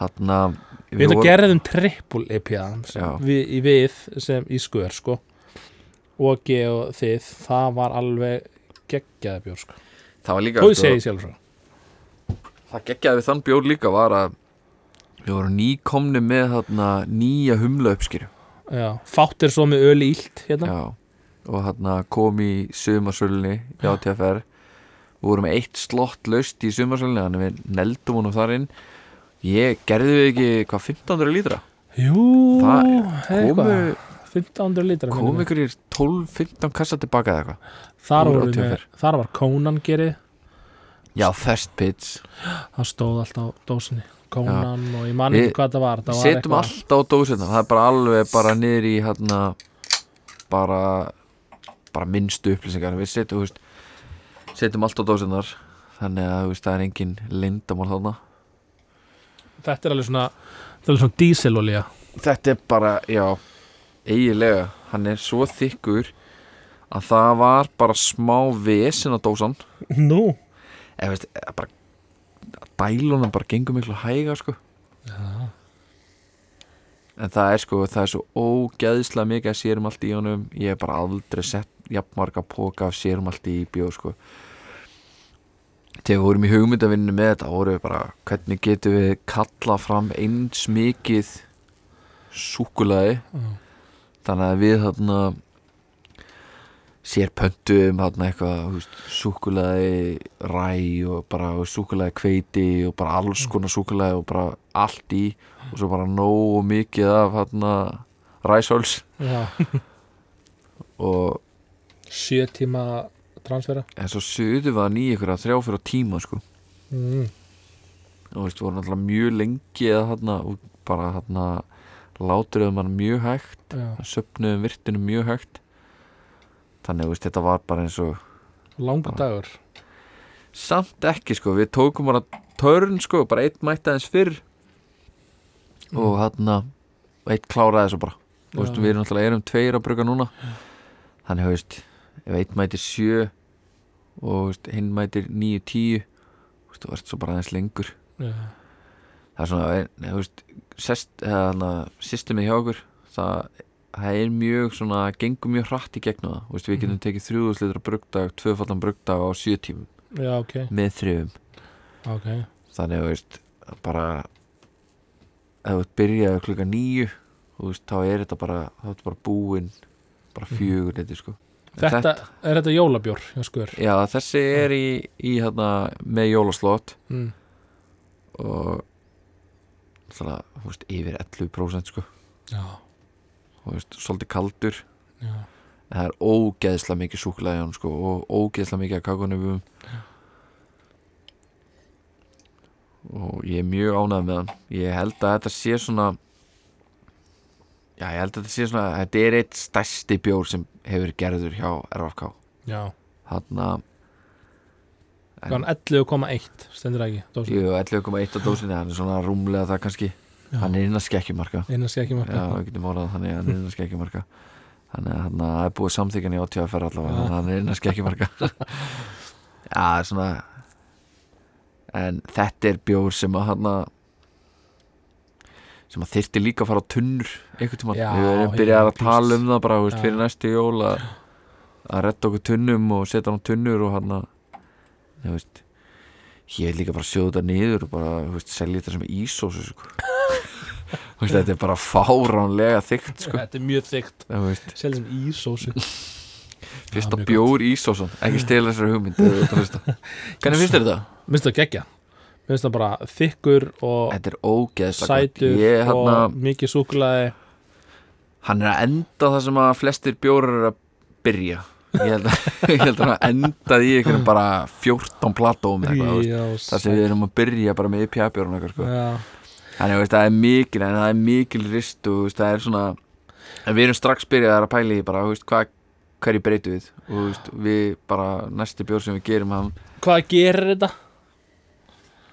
hann að við þetta gerðum trippul IPA Já. sem við, í við sem í skör sko. Og G og þið það var alveg geggjaði bjór sko. Það var líka sko, það geggjaði við þann bjór líka var að við vorum nýkomni með þarna nýja humla uppskýru er svo með öli ílt hérna. Og hann kom í sumarsölunni í átíðaferð við vorum eitt slott laust í sumarsölunni þannig við neldum honum þar inn ég gerði við ekki hvað 1500 lítra? Jú, eitthvað, komu, 1500 lítra kom ykkur í 12-15 kassa tilbaka eða eitthvað. Þar, með, þar var Conan gerið. Já, fest pits það stóð allt á dósinni. Conan og ég man Við ekki hvað það var, það Við setjum allt á dósina Það er bara alveg bara niður í hérna bara bara minnstu upplýsingar Við setjum, setjum allt á dósinar þannig að það er engin lindamál þarna þetta er alveg svona þetta er alveg svona díselolía Þetta er bara, já eiginlega, hann er svo þykkur að það var bara smá vesen á dósan. Nú? Eða veist, bara dælunum bara gengur miklu hæga sko. Já. en það er sko, það er svo ógeðslega mikið að sérum allt í honum. Ég hef bara aldrei sett jafnmarga póka af sérum allt í bjóð sko þegar við vorum í hugmyndavinnu með þetta voru við bara, hvernig getum við kalla fram eins mikið súkulaði Já. þannig að við þarna sér pöntum þarna eitthvað súkulaði ræ og bara súkulaði kveiti og bara alls konar súkulaði og bara allt í og svo bara nógu mikið af þarna ræsóls Já. og sjö tíma transfera. En svo sögðu við hann í ykkur að þrjá fyrir tíma sko. Mm. og þú veist, voru náttúrulega mjög lengi eða og bara þarna láturuðum hann mjög hægt söpnuðum virtinu mjög hægt. Þannig veist, þetta var bara eins og langur dagur. Samt ekki sko, við tókum bara törn sko, bara eitt mætti aðeins fyrr. Og hann og eitt kláraði þessu bara. Þú veist, við erum náttúrulega erum tveir að bruga núna. Þannig þú veist, ef eitt mætir sjö og hinn mætir níu, tíu þú ert svo bara aðeins lengur Já. það er svona, veist sest, að systemið hjá okkur það, það er mjög svona gengur mjög hratt í gegnum það veist, við getum tekið þrjúðuslitra brugdag tvöfaldan brugdag á sjö tímum Já, ok, með þrjum ok þannig að veist bara ef þú byrjaði klukka nýju þá er þetta bara þetta bara búin bara Mhm. fjögur mm. sko. Þetta, er þetta jólabjór já, þessi er í, í hérna, með jólaslott mm. og það, þú veist, yfir 11% sko, Já, þú veist, svolítið kaldur. Já, en það er ógeðslega mikið í hann sko, og ógeðslega mikið af kakunum og ég er mjög ánægð með hann. Ég held að þetta sé svona já, ég held að þetta sé svona þetta er eitt stærsti bjór sem hefur gerður hjá RFK Já, hann að hann 11,1 stendur það ekki, dósin? Jú, 11,1 á dósinni, hann er svona rúmlega það kannski. Hann er innan skekkjumarka. Einan sé ekki já, við getum orðað þannig að hann er innan skekkjumarka. Hann er, hann er búið samþykjan í 80 ferð allavega, Já. þannig að hann er innan skekkjumarka. Já, það svona en þetta er bjór sem að hann sem að þyrfti líka að fara á tunnur einhvern tímann, Já, við erum byrjað að tala um það bara veist, fyrir næstu jól að að redda okkur tunnum og setja hann á tunnur og hann að ég vil líka bara sjóða þetta niður og bara, veist, selja þetta sem ísósu sko. Þetta er bara fáránlega þykkt sko. Þetta er mjög þygt Selja sem ísósu. Fyrsta mjög bjór ísósun ekki stela þessari hugmynd að hvernig finnst þér þetta? Minnst það geggja Minnst það bara þykkur og er sætur ég, og hérna, mikið súkulaði hann er að enda það sem að flestir bjórar er að byrja ég held að, ég held að hann endaði í einhverjum bara 14 platóm eða eitthvað, þú veist. Já, þar sem við erum að byrja bara með IPA eitthvað sko. Þannig veist, það er mikil en það er mikil rist og það er svona en við erum strax byrjaðar að pæla í bara, hvað hverju breytu við og við bara næsti bjór sem við gerum hann Hvað gerir þetta?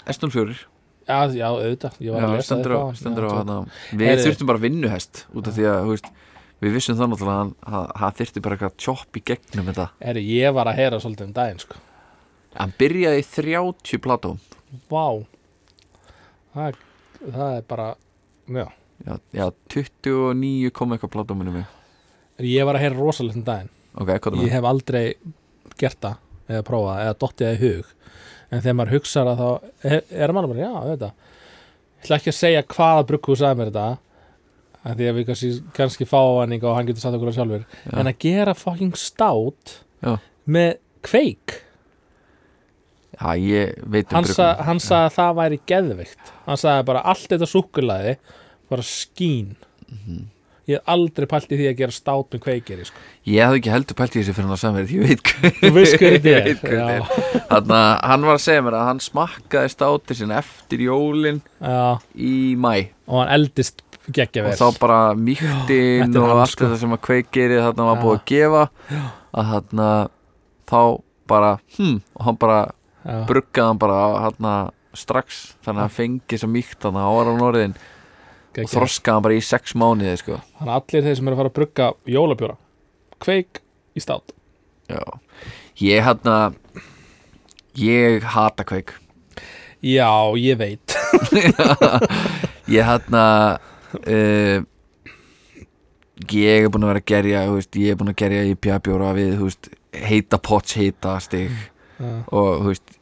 Eston fjórir Já, já, auðvitað. Ég var að lesa þetta við þurftum bara vinnuhest út af því að þú veist, við vissum það náttúrulega að hann- að hann þyrfti bara eitthvað tjopp í gegnum þetta. Herri, ég var að heyra svolítið um daginn sko. hann byrjaði í 30 platóm Vá. Það, það er bara Já. Já, já 29 kom eitthvað platóm minni mig. Herri, Ég var að heyra rosalegt um daginn. Ok, hvað er Ég það? hef aldrei gert það eða prófað, eða dottið það í hug en þegar maður hugsar að þá er- er maður bara, já, þetta ég ætla ekki að segja hvaða brugghús sagði mér þetta af því að við kannski, kannski fá hann og hann getur satt okkur á sjálfur Já. en að gera fucking stát Já. með kveik já, ég veit um bruggun. hann sagði að það væri geðvikt hann sagði bara allt þetta súkulaði bara skín Mhm. Ég hef aldrei pælt í því að gera stát með kveikir sko. ég hafði ekki heldur pælt í þessu fyrir hann að samverð ég veit er. Þannig að hann var að segja mér að hann smakkaði státir sinna eftir jólin já, í mæ og hann eldist geggja og þá bara er og hann, allt sko. þetta sem að kveikgerið þarna var búið að gefa að þarna þá bara hm, og hann bara bruggaði hann bara þarna strax. Þannig að hann fengi svo mýkt þarna á ára norðin og þroskaði hann bara í sex mánuði sko. Þannig að allir þeir sem eru að fara að brugga jólabjóra Kveik í stát Já. ég þarna ég hata kveik Já, ég veit ég þarna uh, ég er búin að vera að gerja veist, ég er búin að gerja í pjabjóra við veist, heita pots heita stig Já. og veist,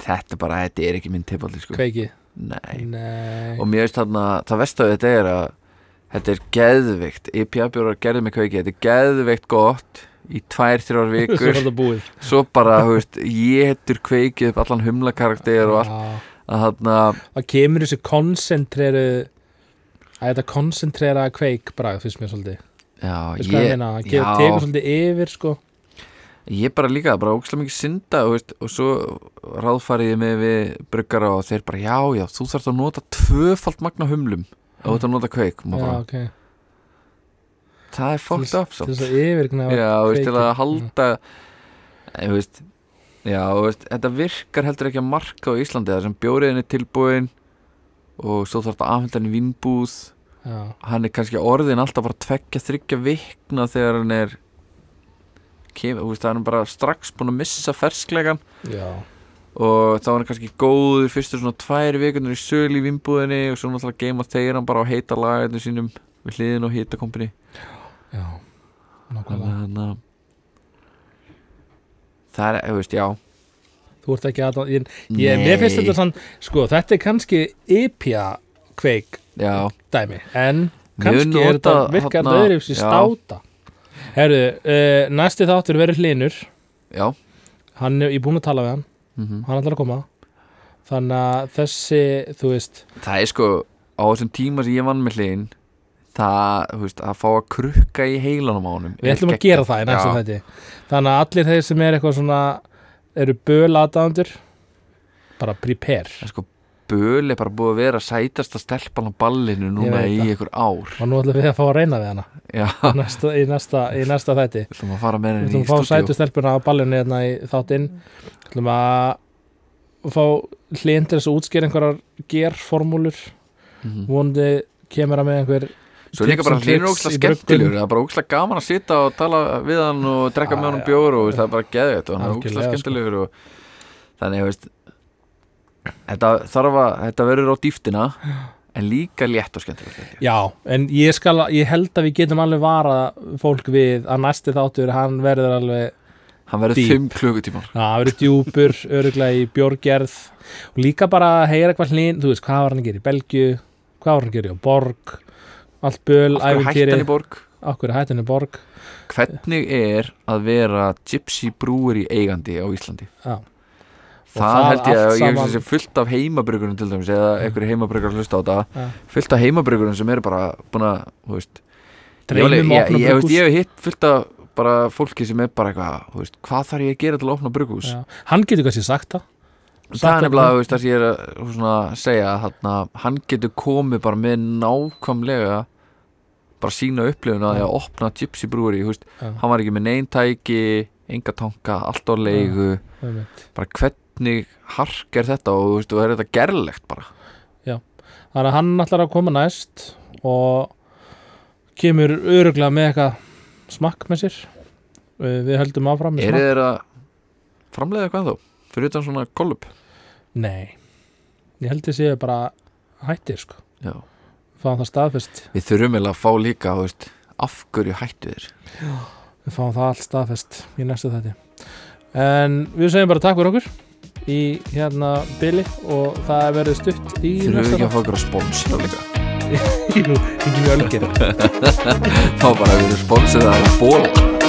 þetta bara, þetta er ekki minn tipalli sko. Kveiki Nei. Nei. Og mér veist þarna, það vestaðu þetta er að þetta er geðvikt í pjabjóra gerði með kveiki, þetta er geðvikt gott í tvær, Svo er vikur búið. Svo bara, þú veist, ég hetur kveikið upp allan humla karakter og allt. Já. að þarna, Það kemur þessi koncentreru að þetta koncentrera kveik bragð fyrst mér svolítið. Já, ég gefur- tekur svolítið yfir sko ég bara líka, bara ógæslega mikið synda veist, og svo ráðfærið ég mig við bruggara og þeir bara já, já, þú þarfst að nota tvöfalt magna humlum og þú þarfst að nota kveik. Já, bara, ok. Það er fucked up Til þess að yfirgna já, veist, til að halda ég veist já, þetta virkar heldur ekki að marka á Íslandi það sem bjóriðin er tilbúin og svo þarf þetta afhendan í vínbúð. Já, hann er kannski orðin alltaf bara tveggja, þryggja vikna þegar hann er kemur, þú veist, það er bara strax búin að missa fersklegan já, og þá er hann kannski góður fyrstu svona tvær vikunir í söl í vinnbúðinni og svo náttúrulega geima þeir hann bara á heita lagarnir sínum við hliðin og heita kompani já Nákvæmlega. Að það er, þú veist, já. Þú ert ekki að ég, ég, finnst þetta sann Sko, þetta er kannski IPA kveik já, dæmi En kannski er þetta þetta öðru já. státa Herðu, uh, næsti þáttur verður hlinur já. Hann, ég er búin að tala við hann. Mm Hann ætlar að koma. Þannig að þessi, þú veist. Það er sko á þessum tíma sem ég vann með hliðin það, þú veist, að fá að krukka í heilanum á honum Við ætlum að gera það í næsta Já. þætti. Þannig að allir þeir sem er eitthvað svona eru bölaðandur bara prepare. Það er sko Böl er bara búið að vera sætasta stelpan á ballinu núna í einhver ár. Og nú ætlum við að fá að reyna við hana. Næsta, í næsta, í næsta þætti. Við ætlum að fara með Við henni ætlum í að fá stúdíu sætu stelpuna á ballinu hérna í þáttinn. Við ætlum að fá hlinn til þess að útskýra einhverjar gerformúlur. Mhm. vonandi kemur að með einhver Svo er líka bara tricks ógslag skemmtilegur. Það er bara ógslag gaman að sita og tala við hann og drekka með hann já. bjór og veist, það er bara geðið og hann þetta þarf að, þetta verður á dýftina en líka létt og ég. Já, en ég, skal, ég held að við getum alveg varað fólk við að næsti þáttur hann verður alveg Hann verður Dýp. fimm klukkutímar Já, það verður djúpur, öruglega í bjórgerð og líka bara að heyra hvað hlýn þú veist, hvað var hann að gera í Belgju hvað var hann að gera í Borg allt böl, æfintýri hann okkur hættin í Borg Hvernig er að vera gypsy brúur í eigandi á Íslandi? Já. Það, held ég að ég hugsa þessi fullt af heimabryggurinn til dæmis eða einhverju heimabryggjar hlusta á þetta. Fullt af heimabryggurinn sem eru bara búin að, þú veist ég, hef hitt fullt af bara fólki sem er bara eitthvað, hvað þarf ég að gera til að opna brugghús? Já. hann getur kannski sagt það. Það er nefnilega, það sem ég er að segja hann getur komið bara með nákvæmlega bara sína upplifun að því að opna gypsy brúri, hann var ekki með neintæki, enga tanka, allt á leigu. Bara hvernig hark er þetta og þú veist, og er þetta gerlegt bara þannig að hann ætlar að koma næst og kemur öruglega með eitthvað smakk með sér við höldum áfram Er þeir að framleiða eitthvað ennþá? Fyrir utan svona kollup? nei, ég held ég sé bara hættir sko, Já. fáum það staðfest Við þurfum eiginlega að fá líka, veist, af hverju hættu þeir? við fáum það allt staðfest í næstu þætti en við segjum bara takk fyrir okkur í hérna byli og það verður stutt í Þurfum við næsta ekki að fá ykkur að sponsora líka? þátt ekki mjög algjör Þá bara við erum sponsorað að bóla